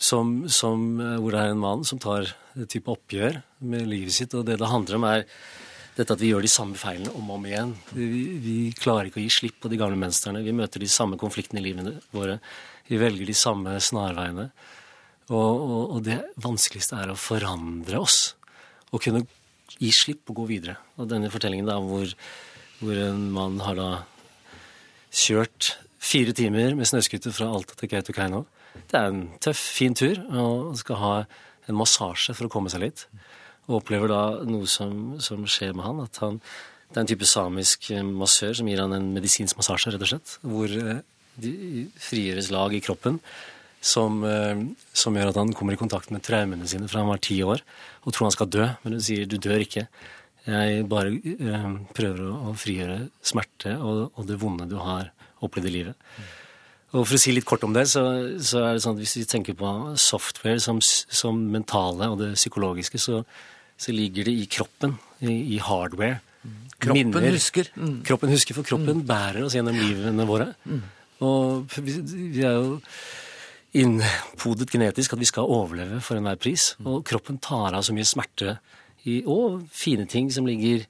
Som, som, eh, hvor det er en mann som tar et type oppgjør med livet sitt. Og det det handler om, er dette at vi gjør de samme feilene om og om igjen. Vi, vi klarer ikke å gi slipp på de gamle mønstrene. Vi møter de samme konfliktene i livene våre. Vi velger de samme snarveiene. Og, og, og det vanskeligste er å forandre oss. Og kunne gi slipp og gå videre. Og denne fortellingen da, hvor, hvor en mann har da kjørt fire timer med snøscooter fra Alta til Kautokeino. Det er en tøff, fin tur, og skal ha en massasje for å komme seg litt. Og opplever da noe som, som skjer med han. at han, Det er en type samisk eh, massør som gir han en medisinsk massasje, rett og slett. Hvor det de frigjøres lag i kroppen som, eh, som gjør at han kommer i kontakt med traumene sine fra han var ti år og tror han skal dø. Men hun sier du dør ikke. Jeg bare eh, prøver å, å frigjøre smerte og, og det vonde du har opplevd i livet. Og For å si litt kort om det, så, så er det sånn at hvis vi tenker på software som, som mentale og det psykologiske, så, så ligger det i kroppen, i, i hardware. Kroppen husker. Mm. Kroppen husker, for kroppen bærer oss gjennom livene våre. Og vi, vi er jo innpodet genetisk at vi skal overleve for enhver pris. Og kroppen tar av så mye smerte i, og fine ting som ligger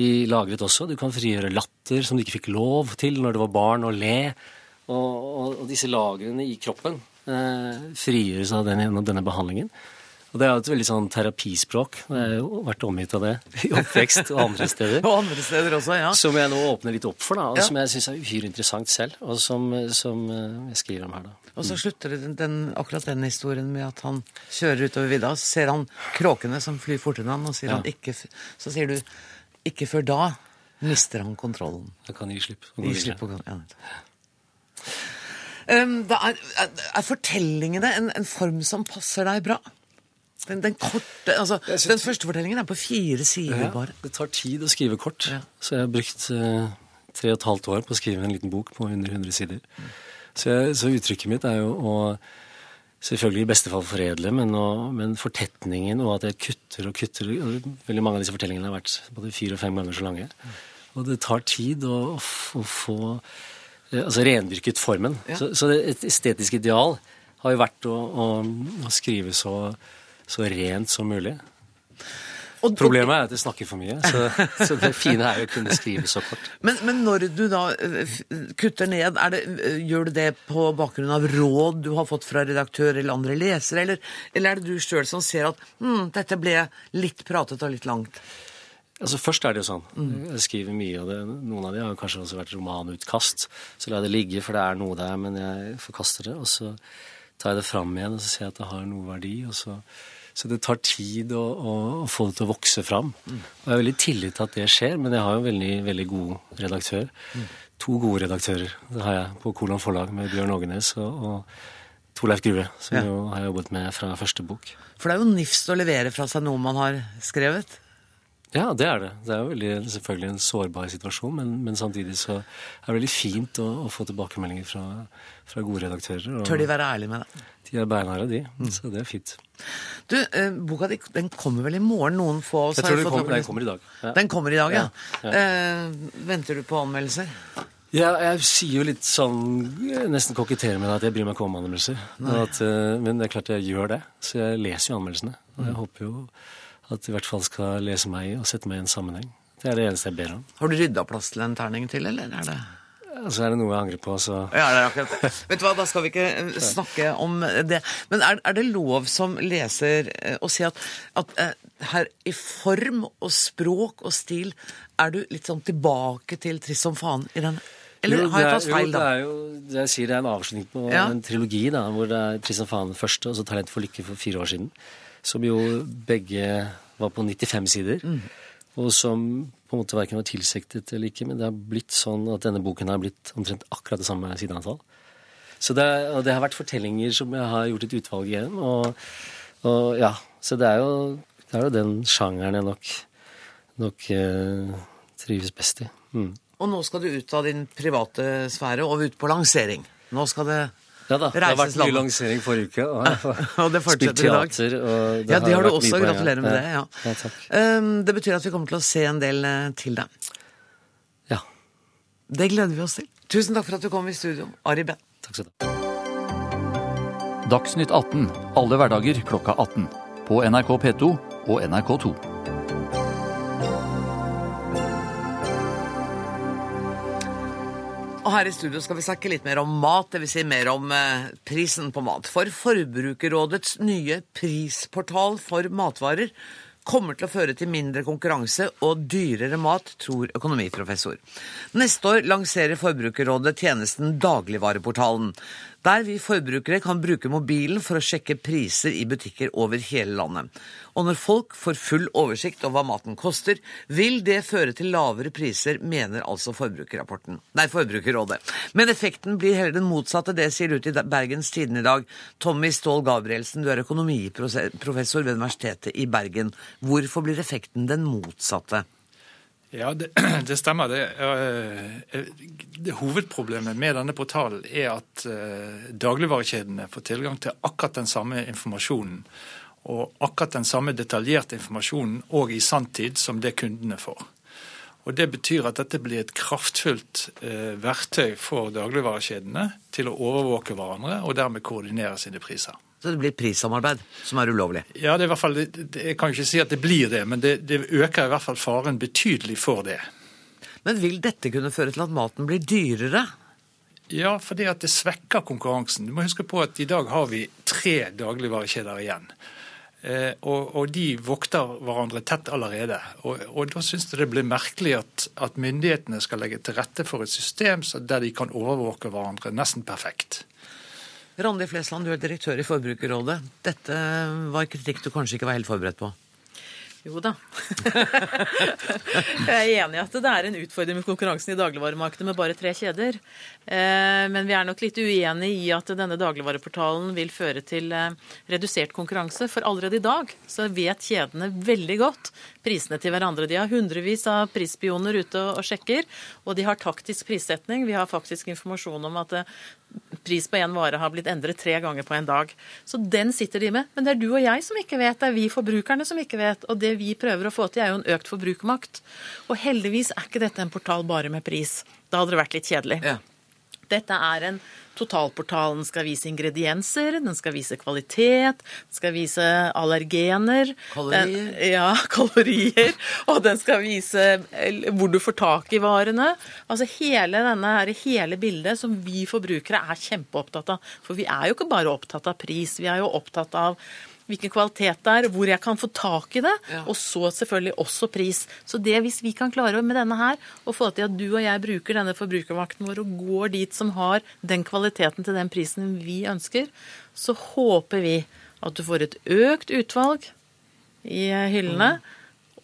i lagret også. Du kan frigjøre latter som du ikke fikk lov til når du var barn, og le. Og, og, og disse lagrene i kroppen eh, frigjøres av den, denne behandlingen. Og det er et veldig sånn terapispråk. Jeg har jo vært omgitt av det i oppvekst og andre steder. *laughs* Og andre steder også, ja. Som jeg nå åpner litt opp for, da, og Ja. som jeg syns er uhyre interessant selv, og som, som eh, jeg skriver om her. da. Og så slutter den, den, akkurat den historien med at han kjører utover vidda, så ser han kråkene som flyr fortere enn han, og sier Ja. han ikke, så sier du ikke før da mister han kontrollen. Da kan gi slipp. Gi slipp på. Ja. Um, da er, er, er fortellingene en, en form som passer deg bra? Den, den korte, altså, den første fortellingen er på fire sider Ja, bare. det tar tid å skrive kort, Ja. så jeg har brukt uh, tre og et halvt år på å skrive en liten bok på under 100 sider. Så, jeg, så uttrykket mitt er jo å selvfølgelig i beste fall foredle, men, å, men fortetningen og at jeg kutter og kutter og Veldig mange av disse fortellingene har vært både fire og fem ganger så lange. Og det tar tid å å få altså rendyrket formen. Ja. Så, så et estetisk ideal har jo vært å, å, å skrive så, så rent som mulig. Og- Problemet er at jeg snakker for mye, så, *laughs* så det fine er jo å kunne skrive så kort. Men, men når du da eh, kutter ned, er det, eh, gjør du det på bakgrunn av råd du har fått fra redaktør eller andre lesere, eller, eller er det du sjøl som ser at hm, dette ble litt pratet og litt langt? Altså Først er det jo sånn. Jeg skriver mye av det. Noen av de har kanskje også vært romanutkast. Så lar jeg det ligge, for det er noe der, men jeg forkaster det. Og så tar jeg det fram igjen og så ser jeg at det har noe verdi. og så... Så det tar tid å, å, å få det til å vokse fram. Og jeg har veldig tillit til at det skjer, men jeg har jo en veldig, veldig god redaktør. To gode redaktører det har jeg på Kolon forlag med Bjørn Ågenes og, og Torleif Grue, som Ja. jo har jobbet med fra første bok. For det er jo nifst å levere fra seg noe man har skrevet. Ja, det er det. Det er jo veldig, selvfølgelig en sårbar situasjon, men, men samtidig så er det veldig fint å, å få tilbakemeldinger fra, fra gode redaktører. Tør de være ærlige med deg? De er beinharde, de. Så det er fint. Du, eh, boka di den kommer vel i morgen? Noen få oss Jeg tror den kommer, den kommer i dag. Ja. Den kommer i dag, ja. Ja, Eh, venter du på anmeldelser? Ja, jeg sier jo litt sånn jeg Nesten koketterer med det at jeg bryr meg ikke om anmeldelser. Men, at, eh, men det er klart jeg gjør det. Så jeg leser jo anmeldelsene. Og jeg håper jo at de i hvert fall skal lese meg og sette meg i en sammenheng. Det er det eneste jeg ber om. Har du rydda plass til en terning til, eller er det Altså er det noe jeg angrer på, så Ja, det er akkurat det. Vet du hva, Da skal vi ikke eh, snakke om det. Men er, er det lov som leser eh, å si at, at eh, her i form og språk og stil er du litt sånn tilbake til Triss som faen i den? Eller Jo, har jeg tatt feil, jo, da? Det er jo, det jeg sier det er en avslutning på Ja. en trilogi, da, hvor det er Tristan Faen første, og så Talent for lykke for fire år siden. Som jo begge var på 95 sider. Mm. Og som på en måte verken var tilsiktet eller ikke, men det har blitt sånn at denne boken har blitt omtrent akkurat det samme sideantall. Så det, og det har vært fortellinger som jeg har gjort et utvalg igjen. Og, og ja, så det er jo, det er jo den sjangeren jeg nok, nok eh, trives best i. Mm. Og nå skal du ut av din private sfære og ut på lansering. Nå skal det Ja da, det har vært ny mye lansering forrige uke. Og *laughs* Og det fortsetter i dag. teater, og det ja, det har du også. Gratulerer med det. ja. ja takk. Um, det betyr at vi kommer til å se en del eh, til deg. Ja. Det gleder vi oss til. Tusen takk for at du kom i studio, Ari Behn. Takk skal du ha. Dagsnytt 18 alle hverdager klokka 18. På NRK P2 og NRK2. Og her i studio skal vi snakke litt mer om mat, dvs. Si mer om eh, prisen på mat. For Forbrukerrådets nye prisportal for matvarer kommer til å føre til mindre konkurranse og dyrere mat, tror økonomiprofessor. Neste år lanserer Forbrukerrådet tjenesten Dagligvareportalen, der vi forbrukere kan bruke mobilen for å sjekke priser i butikker over hele landet. Og når folk får full oversikt over hva maten koster, vil det føre til lavere priser, mener altså Forbrukerrapporten. Nei, Forbrukerrådet. Men effekten blir heller den motsatte, det sier du i Bergens Tidende i dag. Tommy Ståhl Gabrielsen, du er økonomiprofessor ved Universitetet i Bergen. Hvorfor blir effekten den motsatte? Ja, det, *clears throat* det stemmer. Det, eh, det, hovedproblemet med denne portalen er at eh, dagligvarekjedene får tilgang til akkurat den samme informasjonen. Og akkurat den samme detaljerte informasjonen og i sanntid som det kundene får. Og Det betyr at dette blir et kraftfullt eh, verktøy for dagligvarekjedene til å overvåke hverandre og dermed koordinere sine priser. Så det blir prissamarbeid, som er ulovlig? Ja, det er i hvert fall, Jeg kan ikke si at det blir det, men det, det øker i hvert fall faren betydelig for det. Men vil dette kunne føre til at maten blir dyrere? Ja, fordi at det svekker konkurransen. Du må huske på at i dag har vi tre dagligvarekjeder igjen. Eh, og, og, de vokter hverandre tett allerede. Og, og da syns jeg det blir merkelig at, at, myndighetene skal legge til rette for et system der de kan overvåke hverandre nesten perfekt. Randi Flesland, du er direktør i Forbrukerrådet. Dette var kritikk du kanskje ikke var helt forberedt på? Jo da. *laughs* jeg er enig i at det er en utfordring med konkurransen i dagligvaremarkedet med bare tre kjeder. Eh, men vi er nok litt uenig i at denne dagligvareportalen vil føre til eh, redusert konkurranse. For allerede i dag så vet kjedene veldig godt prisene til hverandre. De har hundrevis av prisspioner ute og sjekker, og de har taktisk prissetning. Vi har faktisk informasjon om at eh, pris på én vare har blitt endret tre ganger på en dag. Så den sitter de med. Men det er du og jeg som ikke vet, det er vi forbrukerne som ikke vet. Og det vi prøver å få til, er jo en økt forbrukermakt. Og heldigvis er ikke dette en portal bare med pris. Da hadde det vært litt kjedelig. Ja. Dette er en totalportal. Den skal vise ingredienser, den skal vise kvalitet, den skal vise allergener. Kalorier. Den, ja, *laughs* kalorier. Og den skal vise eh, hvor du får tak i varene. Altså hele denne her, hele bildet som vi forbrukere er kjempeopptatt av. For vi er jo ikke bare opptatt av pris, vi er jo opptatt av hvilken kvalitet det er, hvor jeg kan få tak i det, Ja. og så selvfølgelig også pris. Så det hvis vi kan klare med denne her, å få til at du og jeg bruker denne forbrukermakten vår og går dit som har den kvaliteten til den prisen vi ønsker, så håper vi at du får et økt utvalg i hyllene. hyllene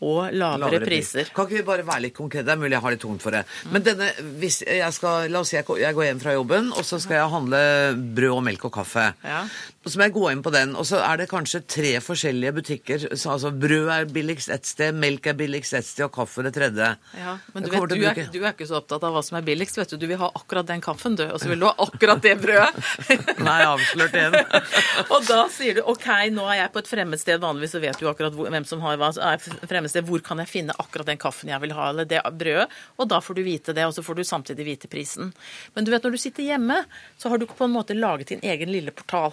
og lavere, lavere priser. Kan ikke vi bare være litt konkrete? Det er mulig jeg har litt tungt for det. Men denne, hvis jeg skal, la oss si jeg går- jeg går hjem fra jobben, og så skal jeg handle brød og melk og kaffe. Ja. Så må jeg gå inn på den, og så er det kanskje tre forskjellige butikker. Så, altså brød er billigst ett sted, melk er billigst ett sted, og kaffe det tredje. Ja, men du, vet, du, er, du er ikke så opptatt av hva som er billigst. vet Du Du vil ha akkurat den kaffen, du. Og så vil du ha akkurat det brødet. *laughs* Nei, avslørt igjen. *laughs* og da sier du OK, nå er jeg på et fremmed sted, Vanligvis så vet du akkurat hvor, hvem som har hva. Så er jeg fremmedsted. Hvor kan jeg finne akkurat den kaffen jeg vil ha, eller det brødet? Og da får du vite det, og så får du samtidig vite prisen. Men du vet, når du sitter hjemme, så har du på en måte laget din egen lille portal.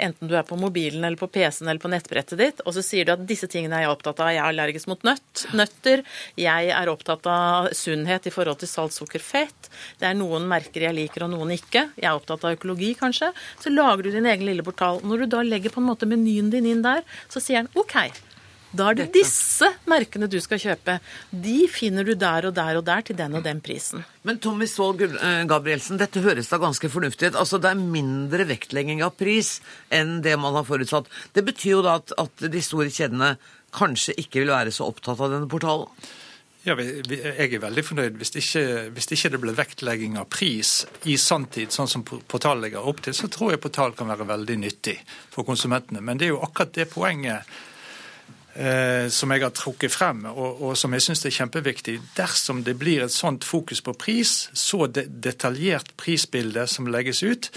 Enten du er på mobilen eller på PC-en eller på nettbrettet ditt, og så sier du at disse tingene er jeg opptatt av. Jeg er allergisk mot nøtt, nøtter. Jeg er opptatt av sunnhet i forhold til salt, sukker, fett. Det er noen merker jeg liker og noen ikke. Jeg er opptatt av økologi, kanskje. Så lager du din egen lille portal. Når du da legger på en måte menyen din inn der, så sier den OK. Da er det disse merkene du skal kjøpe. De finner du der og der og der til den og den prisen. Men Tommy Gul- eh, Gabrielsen, dette høres da ganske fornuftig ut. Altså, Det er mindre vektlegging av pris enn det man har forutsatt. Det betyr jo da at, at de store kjedene kanskje ikke vil være så opptatt av denne portalen? Ja, vi, vi, jeg er veldig fornøyd hvis ikke, hvis ikke det ble vektlegging av pris i sanntid, sånn som portal legger opp til, så tror jeg portal kan være veldig nyttig for konsumentene. Men det er jo akkurat det poenget som jeg har trukket frem, og, og som jeg syns er kjempeviktig. Dersom det blir et sånt fokus på pris, så de, detaljert prisbilde som legges ut,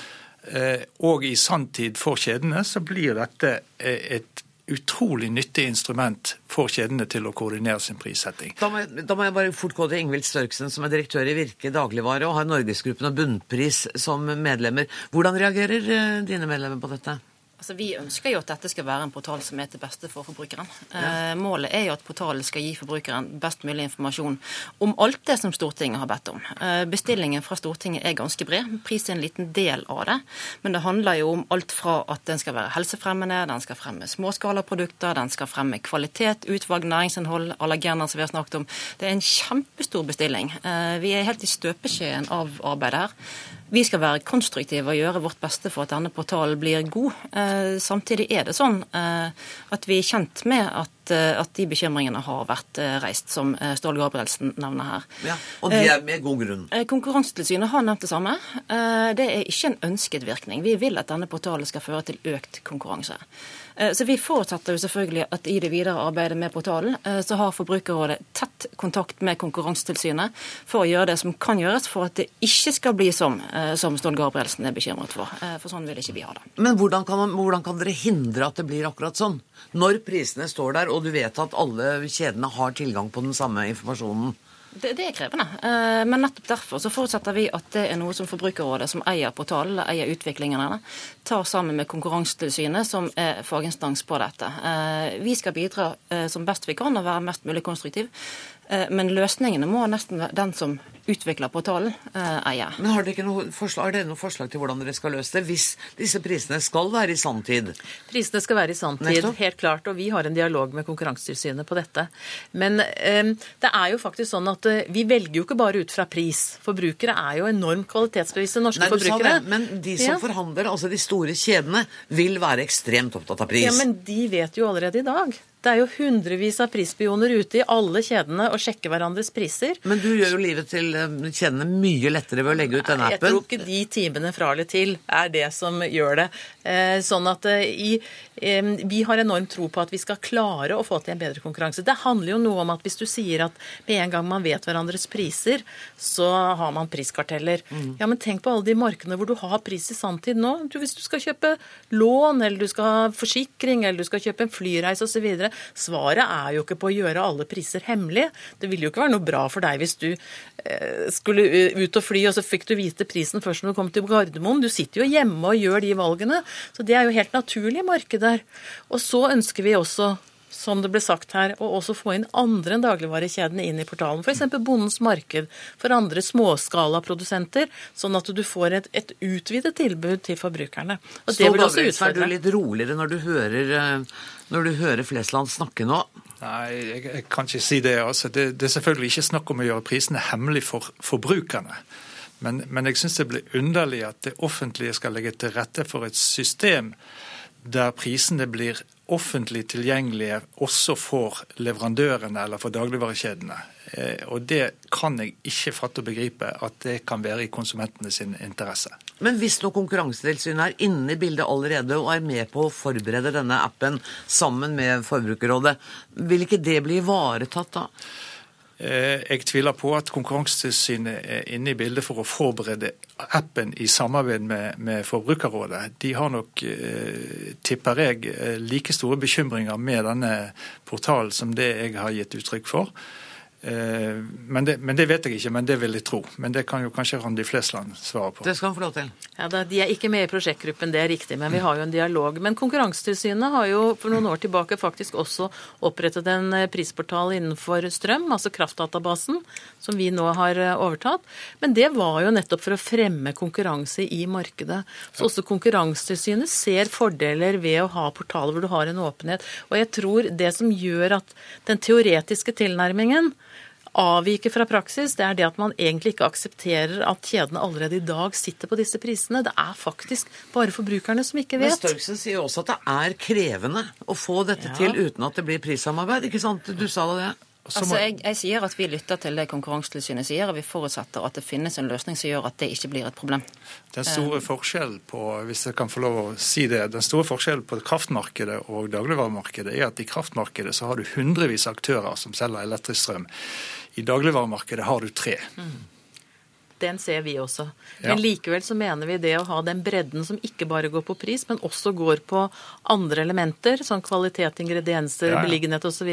eh, og i sanntid for kjedene, så blir dette eh, et utrolig nyttig instrument for kjedene til å koordinere sin prissetting. Da må, jeg, da må jeg bare fort gå til Ingvild Størksen, som er direktør i Virke dagligvare og har Norgesgruppen og Bunnpris som medlemmer. Hvordan reagerer eh, dine medlemmer på dette? Altså, Vi ønsker jo at dette skal være en portal som er til beste for forbrukeren. Eh, målet er jo at portalen skal gi forbrukeren best mulig informasjon om alt det som Stortinget har bedt om. Eh, bestillingen fra Stortinget er ganske bred. Pris er en liten del av det. Men det handler jo om alt fra at den skal være helsefremmende, den skal fremme småskalaprodukter, den skal fremme kvalitet, utvalg, næringsinnhold, allergener som vi har snakket om. Det er en kjempestor bestilling. Eh, vi er helt i støpeskjeen av arbeidet her. Vi skal være konstruktive og gjøre vårt beste for at denne portalen blir god. Eh, samtidig er det sånn eh, at vi er kjent med at, eh, at de bekymringene har vært reist, som Ståle Gabrielsen nevner her. Ja, og det er med god grunn. Konkurransetilsynet har nevnt det samme. Det er ikke en ønsket virkning. Vi vil at denne portalen skal føre til økt konkurranse. Eh, Så vi forutsetter jo selvfølgelig at i det videre arbeidet med portalen, eh, så har Forbrukerrådet tett kontakt med Konkurransetilsynet for å gjøre det som kan gjøres for at det ikke skal bli som, eh, som Stål Gabrielsen er bekymret for. For sånn vil ikke vi ha det. Men hvordan kan, hvordan kan dere hindre at det blir akkurat sånn? Når prisene står der, og du vet at alle kjedene har tilgang på den samme informasjonen. Det, det er krevende. Eh, Men nettopp derfor så forutsetter vi at det er noe som Forbrukerrådet, som eier portalen, eier utviklingen av den, tar sammen med Konkurransetilsynet, som er faginstans på dette. Eh, Vi skal bidra eh, som best vi kan og være mest mulig konstruktiv. Eh, Men løsningene må nesten være den som utvikler portalen, eh, eie. Men har dere, ikke noe forslag, har dere noe forslag til hvordan dere skal løse det, hvis disse prisene skal være i sanntid? Prisene skal være i sanntid, helt klart. Og vi har en dialog med Konkurransetilsynet på dette. Men eh, det er jo faktisk sånn at eh, vi velger jo ikke bare ut fra pris. Forbrukere er jo enormt kvalitetsbevisste norske Nei, du sa forbrukere. det, men de som Ja. forhandler, altså de store kjedene, vil være ekstremt opptatt av pris. Ja, men de vet jo allerede i dag. Det er jo hundrevis av prisspioner ute i alle kjedene og sjekker hverandres priser. Men du gjør jo livet til eh, kjedene mye lettere ved å legge ut denne Jeg tror ikke de timene fra eller til er det som gjør det. Eh, Sånn at eh, i, Vi har enorm tro på at vi skal klare å få til en bedre konkurranse. Det handler jo noe om at hvis du sier at med en gang man vet hverandres priser, så har man priskarteller. Mm. Ja, men tenk på alle de markedene hvor du har pris i sanntid nå. Du, hvis du skal kjøpe lån, eller du skal ha forsikring, eller du skal kjøpe en flyreise osv., Svaret er jo ikke på å gjøre alle priser hemmelig. Det ville jo ikke være noe bra for deg hvis du eh, skulle ut og fly, og så fikk du vite prisen først når du kom til Gardermoen. Du sitter jo hjemme og gjør de valgene. Så det er jo helt naturlig i markedet. Og så ønsker vi også som det ble sagt her, og også få inn andre enn dagligvarekjedene inn i portalen. F.eks. Bondens marked for andre småskalaprodusenter, sånn at du får et, et utvidet tilbud til forbrukerne. Og det vil også utfordre. Er du litt roligere når du hører, eh, når du hører Flesland snakke nå? Nei, jeg, jeg, kan ikke si det. Altså. Det, det, er selvfølgelig ikke snakk om å gjøre prisene hemmelig for forbrukerne. Men, men jeg syns det blir underlig at det offentlige skal legge til rette for et system der prisene blir offentlig tilgjengelige også for leverandørene eller for dagligvarekjedene. Eh, og det kan jeg ikke fatte og begripe at det kan være i konsumentene sin interesse. Men hvis nå Konkurransetilsynet er inne i bildet allerede og er med på å forberede denne appen sammen med Forbrukerrådet, vil ikke det bli ivaretatt da? Eh, jeg tviler på at Konkurransetilsynet er inne i bildet for å forberede appen i samarbeid med, med Forbrukerrådet. De har nok, eh, tipper jeg, eh, like store bekymringer med denne portalen som det jeg har gitt uttrykk for. Eh, men det, men det, vet jeg ikke, men det vil jeg tro. Men det kan jo kanskje Randi Flesland svare på. Det skal han få lov til. Ja, De er ikke med i prosjektgruppen, det er riktig, men vi har jo en dialog. Men Konkurransetilsynet har jo for noen år tilbake faktisk også opprettet en eh, prisportal innenfor strøm, altså kraftdatabasen, som vi nå har eh, overtatt. Men det var jo nettopp for å fremme konkurranse i markedet. Så også Konkurransetilsynet ser fordeler ved å ha portaler hvor du har en åpenhet. Og jeg tror det som gjør at den teoretiske tilnærmingen avviker fra praksis, det er det at man egentlig ikke aksepterer at kjedene allerede i dag sitter på disse prisene. Det er faktisk bare forbrukerne som ikke vet. Men Størksen sier jo også at det er krevende å få dette ja. til uten at det blir prissamarbeid. Ikke sant? Du sa da det. Altså, jeg, jeg, sier at Vi lytter til det Konkurransetilsynet sier, og vi forutsetter at det finnes en løsning som gjør at det ikke blir et problem. Den store eh. forskjellen på hvis jeg kan få lov å si det, den store forskjellen på kraftmarkedet og dagligvaremarkedet er at i kraftmarkedet så har du hundrevis av aktører som selger elektrisk strøm. I dagligvaremarkedet har du tre. Mm. Den ser vi også. Men likevel så mener vi det å ha den bredden som ikke bare går på pris, men også går på andre elementer, som kvalitet, ingredienser, ja, ja. beliggenhet osv.,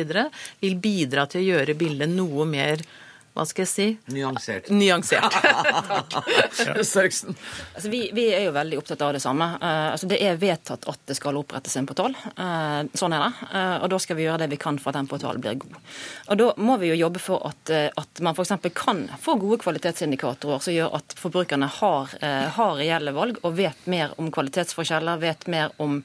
vil bidra til å gjøre bildet noe mer hva skal jeg si? Nyansert. Nyansert. *laughs* Takk. Ja. Altså, vi, vi, er jo veldig opptatt av det samme. Uh, altså, det er vedtatt at det skal opprettes en portal. Uh, sånn er det. Uh, og da skal vi gjøre det vi kan for at den portalen blir god. Og da må vi jo jobbe for at, at man f.eks. kan få gode kvalitetsindikatorer som gjør at forbrukerne har, har, reelle valg og vet mer om kvalitetsforskjeller, vet mer om,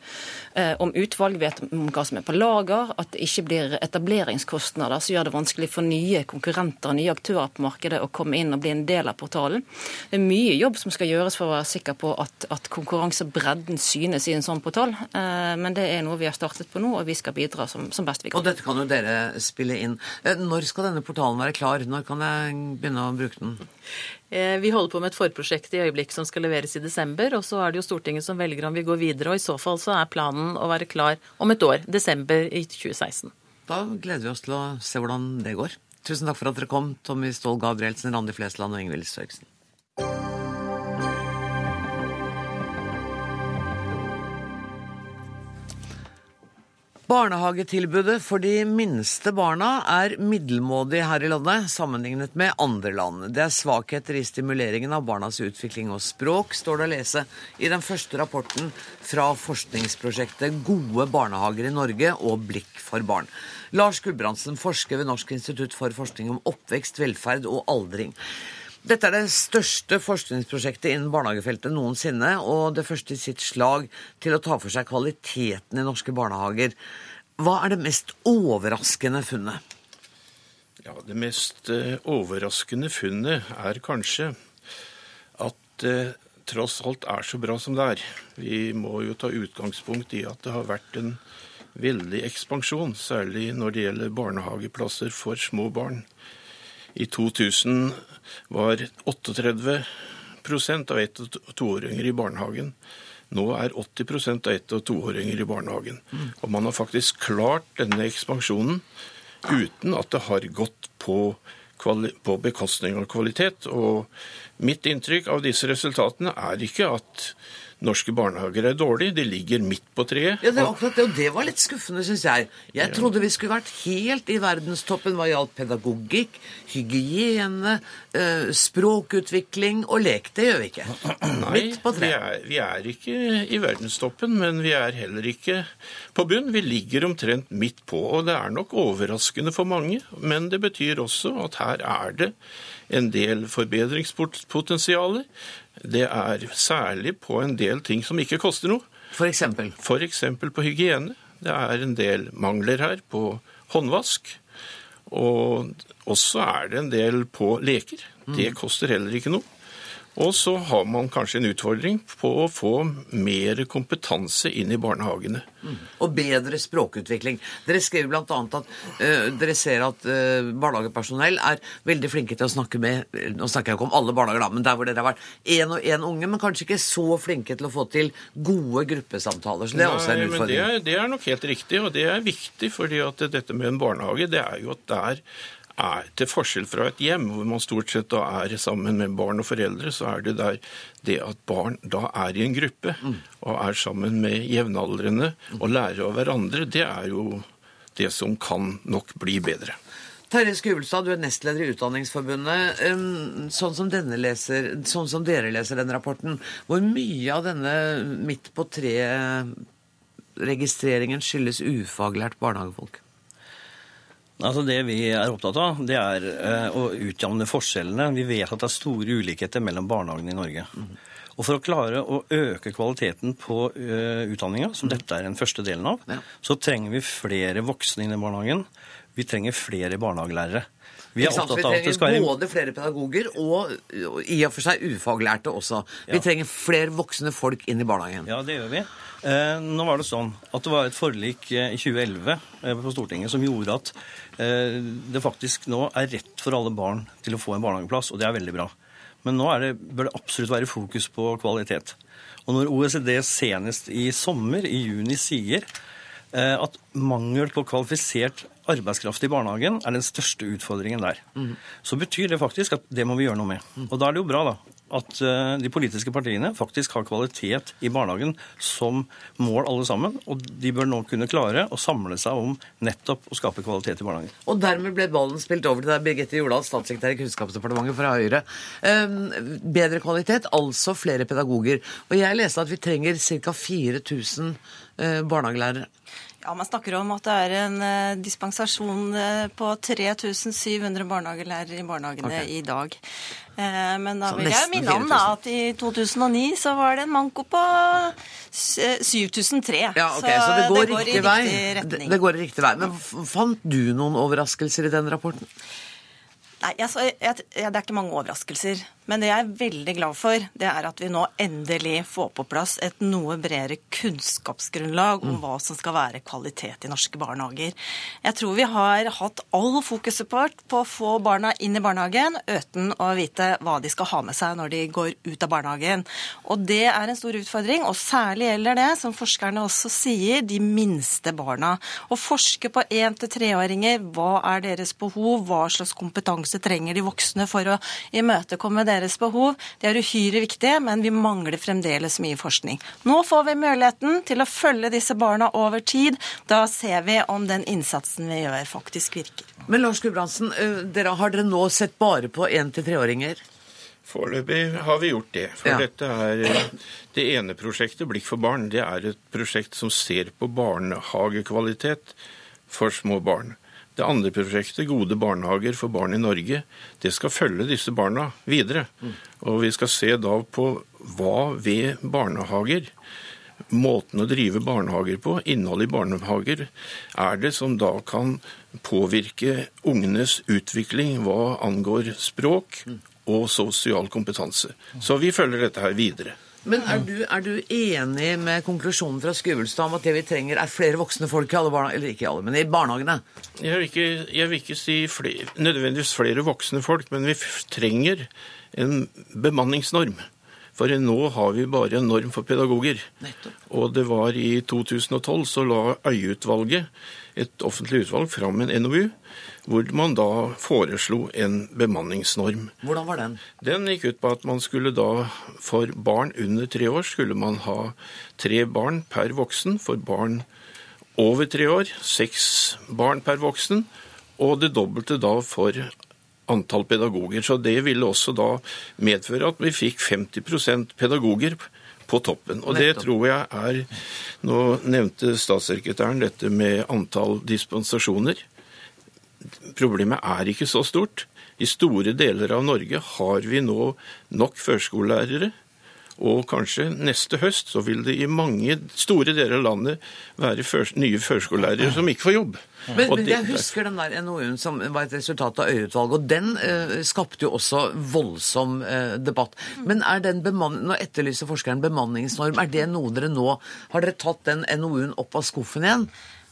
om utvalg, vet om hva som er på lager. At det ikke blir etableringskostnader som gjør det vanskelig for nye konkurrenter og nye aktører på markedet å komme inn og bli en del av portalen. Det er mye jobb som skal gjøres for å være sikker på at, at konkurransebredden synes i en sånn portal. Eh, men det er noe vi har startet på nå, og vi skal bidra som, som best vi kan. Og dette kan jo dere spille inn. Eh, når skal denne portalen være klar? Når kan jeg begynne å bruke den? Eh, vi holder på med et forprosjekt i øyeblikk som skal leveres i desember. Og så er det jo Stortinget som velger om vi går videre. Og i så fall så er planen å være klar om et år. Desember i 2016. Da gleder vi oss til å se hvordan det går. Tusen takk for at dere kom, Tommy Ståhl Gabrielsen, Randi Flesland og Ingvild Størksen. Barnehagetilbudet for de minste barna er middelmådig her i landet sammenlignet med andre land. Det er svakheter i stimuleringen av barnas utvikling og språk, står det å lese i den første rapporten fra forskningsprosjektet Gode barnehager i Norge og Blikk for barn. Lars Gulbrandsen forsker ved Norsk institutt for forskning om oppvekst, velferd og aldring. Dette er det største forskningsprosjektet innen barnehagefeltet noensinne, og det første i sitt slag til å ta for seg kvaliteten i norske barnehager. Hva er det mest overraskende funnet? Ja, Det mest eh, overraskende funnet er kanskje at det tross alt er så bra som det er. Vi må jo ta utgangspunkt i at det har vært en veldig ekspansjon, særlig når det gjelder barnehageplasser for små barn. I 2000 var 38% av ett- og toåringer i barnehagen. Nå er 80% av ett- og toåringer i barnehagen. Og man har faktisk klart denne ekspansjonen uten at det har gått på, på bekostning av kvalitet. Og mitt inntrykk av disse resultatene er ikke at norske barnehager er dårlige. De ligger midt på treet. Ja, det, var akkurat det, og det var litt skuffende, syns jeg. Jeg trodde vi skulle vært helt i verdenstoppen hva gjaldt pedagogikk, hygiene, eh, språkutvikling og lek. Det gjør vi ikke. *clears throat* Nei, Midt på vi treet. er, vi er ikke i verdenstoppen, men vi er heller ikke på bunn. Vi ligger omtrent midt på, og det er nok overraskende for mange. Men det betyr også at her er det en del forbedringspotensialer. Det er særlig på en del ting som ikke koster noe. For eksempel? For eksempel på hygiene. Det er en del mangler her på håndvask. Og også er det en del på leker. Det koster heller ikke noe. Og så har man kanskje en utfordring på å få mer kompetanse inn i barnehagene. Og bedre språkutvikling. Dere skriver bl.a. at uh, dere ser at uh, barnehagepersonell er veldig flinke til å snakke med Nå snakker jeg ikke om alle barnehager, da, men der hvor dere har vært én og én unge, men kanskje ikke så flinke til å få til gode gruppesamtaler. Så det er også en utfordring. men det er, det er nok helt riktig, og det er viktig, fordi at dette med en barnehage, det er jo at der er til forskjell fra et hjem, hvor man stort sett da er sammen med barn og foreldre, så er det der det at barn da er i en gruppe og er sammen med jevnaldrende og lærer av hverandre, det er jo det som kan nok bli bedre. Terje Skubelstad, du er nestleder i Utdanningsforbundet. Um, Sånn som, leser, sånn som dere leser den rapporten, hvor mye av denne midt på treet-registreringen skyldes ufaglært barnehagefolk? Altså Det vi er opptatt av, det er eh, å utjamne forskjellene. Vi vet at det er store ulikheter mellom barnehagene i Norge. Og For å klare å øke kvaliteten på uh, utdanninga, som dette er den første delen av, så trenger vi flere voksne inn i barnehagen. Vi trenger flere barnehagelærere. Vi er opptatt av at det skal være både flere pedagoger og, og i og for seg ufaglærte også. Vi Ja. trenger flere voksne folk inn i barnehagen. Ja, det gjør vi. Eh, nå var det sånn at det var et forlik eh, i 2011 eh, på Stortinget som gjorde at eh, det faktisk nå er rett for alle barn til å få en barnehageplass, og det er veldig bra. Men nå er det, bør det absolutt være fokus på kvalitet. Og når OECD senest i sommer, i juni, sier at mangel på kvalifisert arbeidskraft i barnehagen er den største utfordringen der, så betyr det faktisk at det må vi gjøre noe med. Og da er det jo bra, da at eh, de politiske partiene faktisk har kvalitet i barnehagen som mål alle sammen. Og de bør nå kunne klare å samle seg om nettopp å skape kvalitet i barnehagen. Og dermed ble ballen spilt over til deg, Birgitte Jordal, statssekretær i Kunnskapsdepartementet fra Høyre. Um, bedre kvalitet, altså flere pedagoger. Og jeg leste at vi trenger ca. 4000 uh, barnehagelærere. Ja, Man snakker om at det er en eh, dispensasjon eh, på 3700 barnehagelærere i barnehagene okay. i dag. Eh, men da vil jeg minne om da, at i 2009 så var det en manko på s- eh, 7003. Ja, ok, Så det går, riktig vei. riktig Det, retning. det går i riktig vei. Men fant du noen overraskelser i den rapporten? Nei, jeg, jeg, jeg, Det er ikke mange overraskelser. Men det jeg er veldig glad for, det er at vi nå endelig får på plass et noe bredere kunnskapsgrunnlag om hva som skal være kvalitet i norske barnehager. Jeg tror vi har hatt all fokuset på, på å få barna inn i barnehagen uten å vite hva de skal ha med seg når de går ut av barnehagen. Og det er en stor utfordring, og særlig gjelder det, som forskerne også sier, de minste barna. Å forske på én- til treåringer, hva er deres behov, hva slags kompetanse trenger de voksne for å imøtekomme deres behov, det er uhyre viktig, men vi mangler fremdeles mye forskning. Nå får vi muligheten til å følge disse barna over tid. Da ser vi om den innsatsen vi gjør, faktisk virker. Men Lars Gudbrandsen, dere, har dere nå sett bare på 1-3-åringer? Foreløpig har vi gjort det. For Ja. dette er det ene prosjektet, Blikk for barn, det er et prosjekt som ser på barnehagekvalitet for små barn. Det andre prosjektet, Gode barnehager for barn i Norge, det skal følge disse barna videre. Og vi skal se da på hva ved barnehager Måten å drive barnehager på, innholdet i barnehager, er det som da kan påvirke ungenes utvikling hva angår språk og sosial kompetanse. Så vi følger dette her videre. Men er du, er du enig med konklusjonen fra Skuvulstad om at det vi trenger, er flere voksne folk i alle barna, eller ikke alle, men i barnehagene? Jeg vil ikke, jeg vil ikke si flere, nødvendigvis flere voksne folk, men vi trenger en bemanningsnorm. For nå har vi bare en norm for pedagoger. Og det var i 2012 så la Øie-utvalget, et offentlig utvalg, fram en NOU hvor man da foreslo en bemanningsnorm. Hvordan var den? Den gikk ut på at man skulle da, for barn under tre år, skulle man ha tre barn per voksen. For barn over tre år, seks barn per voksen. Og det dobbelte da for antall pedagoger. Så det ville også da medføre at vi fikk 50% pedagoger på toppen. Og det tror jeg er Nå nevnte statssekretæren dette med antall dispensasjoner. Problemet er ikke så stort. I store deler av Norge har vi nå nok førskolelærere. Og kanskje neste høst så vil det i mange store deler av landet være før, nye førskolelærere som ikke får jobb. Men, men jeg husker den der NOU-en som var et resultat av Øie-utvalget, og den eh, skapte jo også voldsom eh, debatt. Men er den bemann... Nå etterlyser forskeren bemanningsnorm. Er det noe dere nå Har dere tatt den NOU-en opp av skuffen igjen?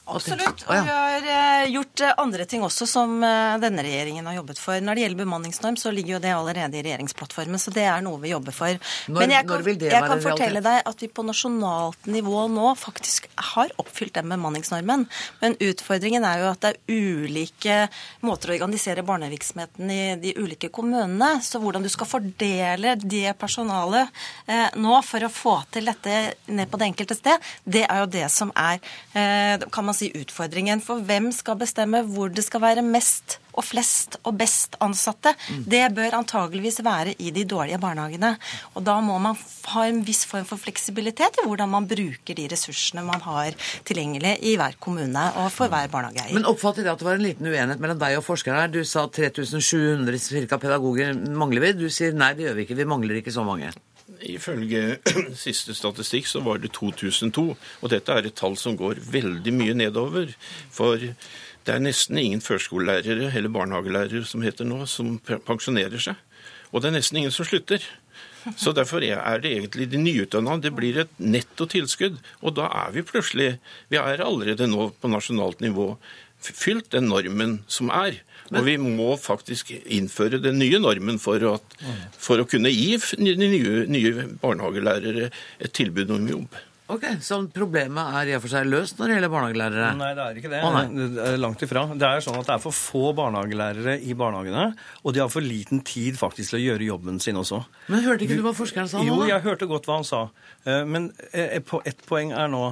Absolutt. Og vi har eh, gjort eh, andre ting også som eh, denne regjeringen har jobbet for. Når det gjelder bemanningsnorm, så ligger jo det allerede i regjeringsplattformen, så det er noe vi jobber for. Når- Men jeg kan, jeg kan fortelle deg at vi på nasjonalt nivå nå faktisk har oppfylt den bemanningsnormen. Men utfordringen er jo at det er ulike måter å organisere barnevirksomheten i de ulike kommunene. Så hvordan du skal fordele det personalet eh, nå for å få til dette ned på det enkelte sted, det er jo det som er eh, kan man si, utfordringen. For hvem skal bestemme hvor det skal være mest og flest og best ansatte? Det bør antageligvis være i de dårlige barnehagene. Og da må man ha en viss form for fleksibilitet i hvordan man bruker de ressursene man har tilgjengelig i hver kommune og for hver barnehageeier. Men oppfatter jeg at det var en liten uenighet mellom deg og forskeren her? Du sa 3700 cirka pedagoger mangler vi. Du sier nei, det gjør vi ikke. Vi mangler ikke så mange. Ifølge *clears throat* siste statistikk så var det 2002, og dette er et tall som går veldig mye nedover. For det er nesten ingen førskolelærere eller barnehagelærere som heter nå, som pensjonerer seg. Og det er nesten ingen som slutter. Så derfor er det egentlig de nyutdanna. Det blir et netto tilskudd. Og da er vi plutselig Vi er allerede nå på nasjonalt nivå fylt den normen som er. Og vi må faktisk innføre den nye normen for, at, for å kunne gi nye, nye, barnehagelærere et tilbud om jobb. Ok, Så problemet er i og for seg løst når det gjelder barnehagelærere? Nei, det er ikke det. Å. Det langt ifra. Det er sånn at det er for få barnehagelærere i barnehagene, og de har for liten tid faktisk til å gjøre jobben sin også. Men hørte ikke du hva forskeren sa nå? Jo, da? jeg hørte godt hva han sa. Eh, Men et ett poeng er nå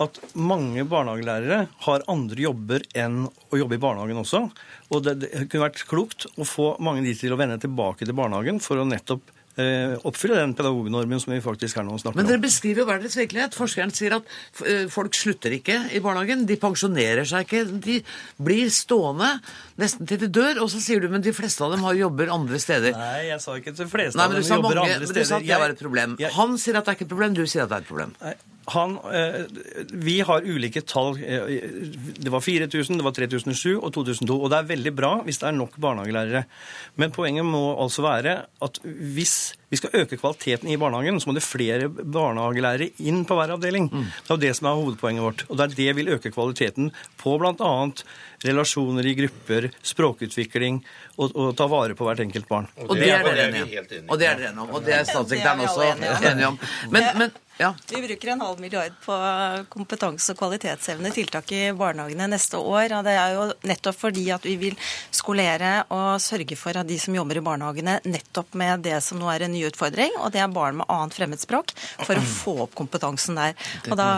at mange barnehagelærere har andre jobber enn å jobbe i barnehagen også. Og det, det kunne vært klokt å få mange av de til å vende tilbake til barnehagen for å nettopp eh, oppfylle den pedagognormen som vi faktisk er nå snakker Men om. dere beskriver jo hver deres virkelighet. Forskeren sier at eh, folk slutter ikke i barnehagen. De pensjonerer seg ikke. De blir stående nesten til de dør. Og så sier du men de fleste av dem har jobber andre steder. Nei, jeg sa ikke at de fleste Nei, av dem jobber mange, andre men du sa at det var et problem. Jeg- Han sier at det er ikke et problem, du sier at det er et problem. Han, eh, vi har ulike tall. Eh, Det var 4000, det var 3007 og 2002. Og det er veldig bra hvis det er nok barnehagelærere. Men poenget må altså være at hvis vi skal øke kvaliteten i barnehagen, så må det flere barnehagelærere inn på hver avdeling. Det er jo det som er hovedpoenget vårt. Og det er det vil øke kvaliteten på bl.a. relasjoner i grupper, språkutvikling og, og ta vare på hvert enkelt barn. Og det er dere enige om. Og det er dere enige om. Og det er statssekretæren Det vi også enig om. Men, men ja. Vi bruker en halv milliard på kompetanse- og kvalitetshevende tiltak i barnehagene neste år. og Det er jo nettopp fordi at vi vil skolere og sørge for at de som jobber i barnehagene, nettopp med det som nå er en ny utfordring, og det er barn med annet fremmedspråk, for å få opp kompetansen der. Og da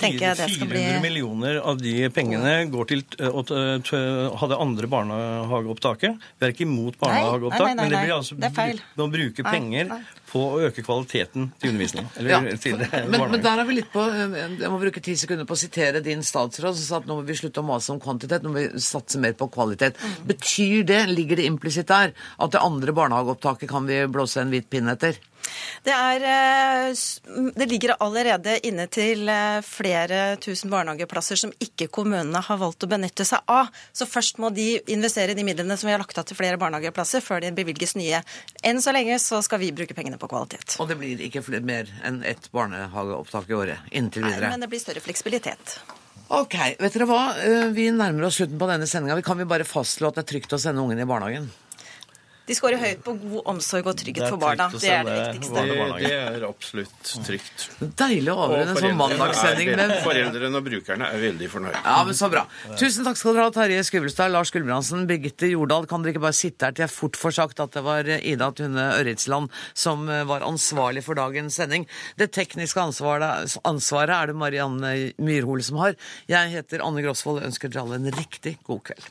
tenker jeg det skal bli 400 millioner av de pengene går til eh, å ha det andre barnehageopptaket. Vi er ikke imot barnehageopptak, Nei, nei, nei, men det blir altså Det er feil. å bruke penger nei. på å øke kvaliteten til undervisningen. Ja, men, men der er vi litt på eh, Jeg må bruke ti sekunder på å sitere din statsråd som sa at nå må vi slutte å mase om kvantitet, nå må vi satse mer på kvalitet. Betyr det, ligger det implisitt der, at det andre barnehageopptaket kan vi blåse en hvit pinne etter? Det, er, eh, det ligger allerede inne til eh, flere tusen barnehageplasser som ikke kommunene har valgt å benytte seg av. Så først må de investere de midlene som vi har lagt av til flere barnehageplasser, før det bevilges nye. Enn så lenge så skal vi bruke pengene på kvalitet. Og det blir ikke flere, mer enn ett barnehageopptak i året inntil Nei, men det blir større fleksibilitet. Ok, vet dere hva? Eh, Vi nærmer oss slutten på denne sendinga. Kan vi bare fastslå at det er trygt å sende ungene i barnehagen? De skårer høyt på god omsorg og trygghet for barna. Det er det viktigste. Det, det er absolutt trygt. Deilig å avrunde en sånn mandagssending men... med Foreldrene og brukerne er veldig fornøyde. Ja, men Så bra. Tusen takk skal dere ha, Terje Skuvlestad, Lars Gulbrandsen, Birgitte Jordal. Kan dere ikke bare sitte her til jeg fort får sagt at det var Ida Tune Ørretsland som eh, var ansvarlig for dagens sending? Det tekniske ansvaret, ansvaret er det Marianne Myrhol som har. Jeg heter Anne Grosvold og ønsker dere alle en riktig god kveld.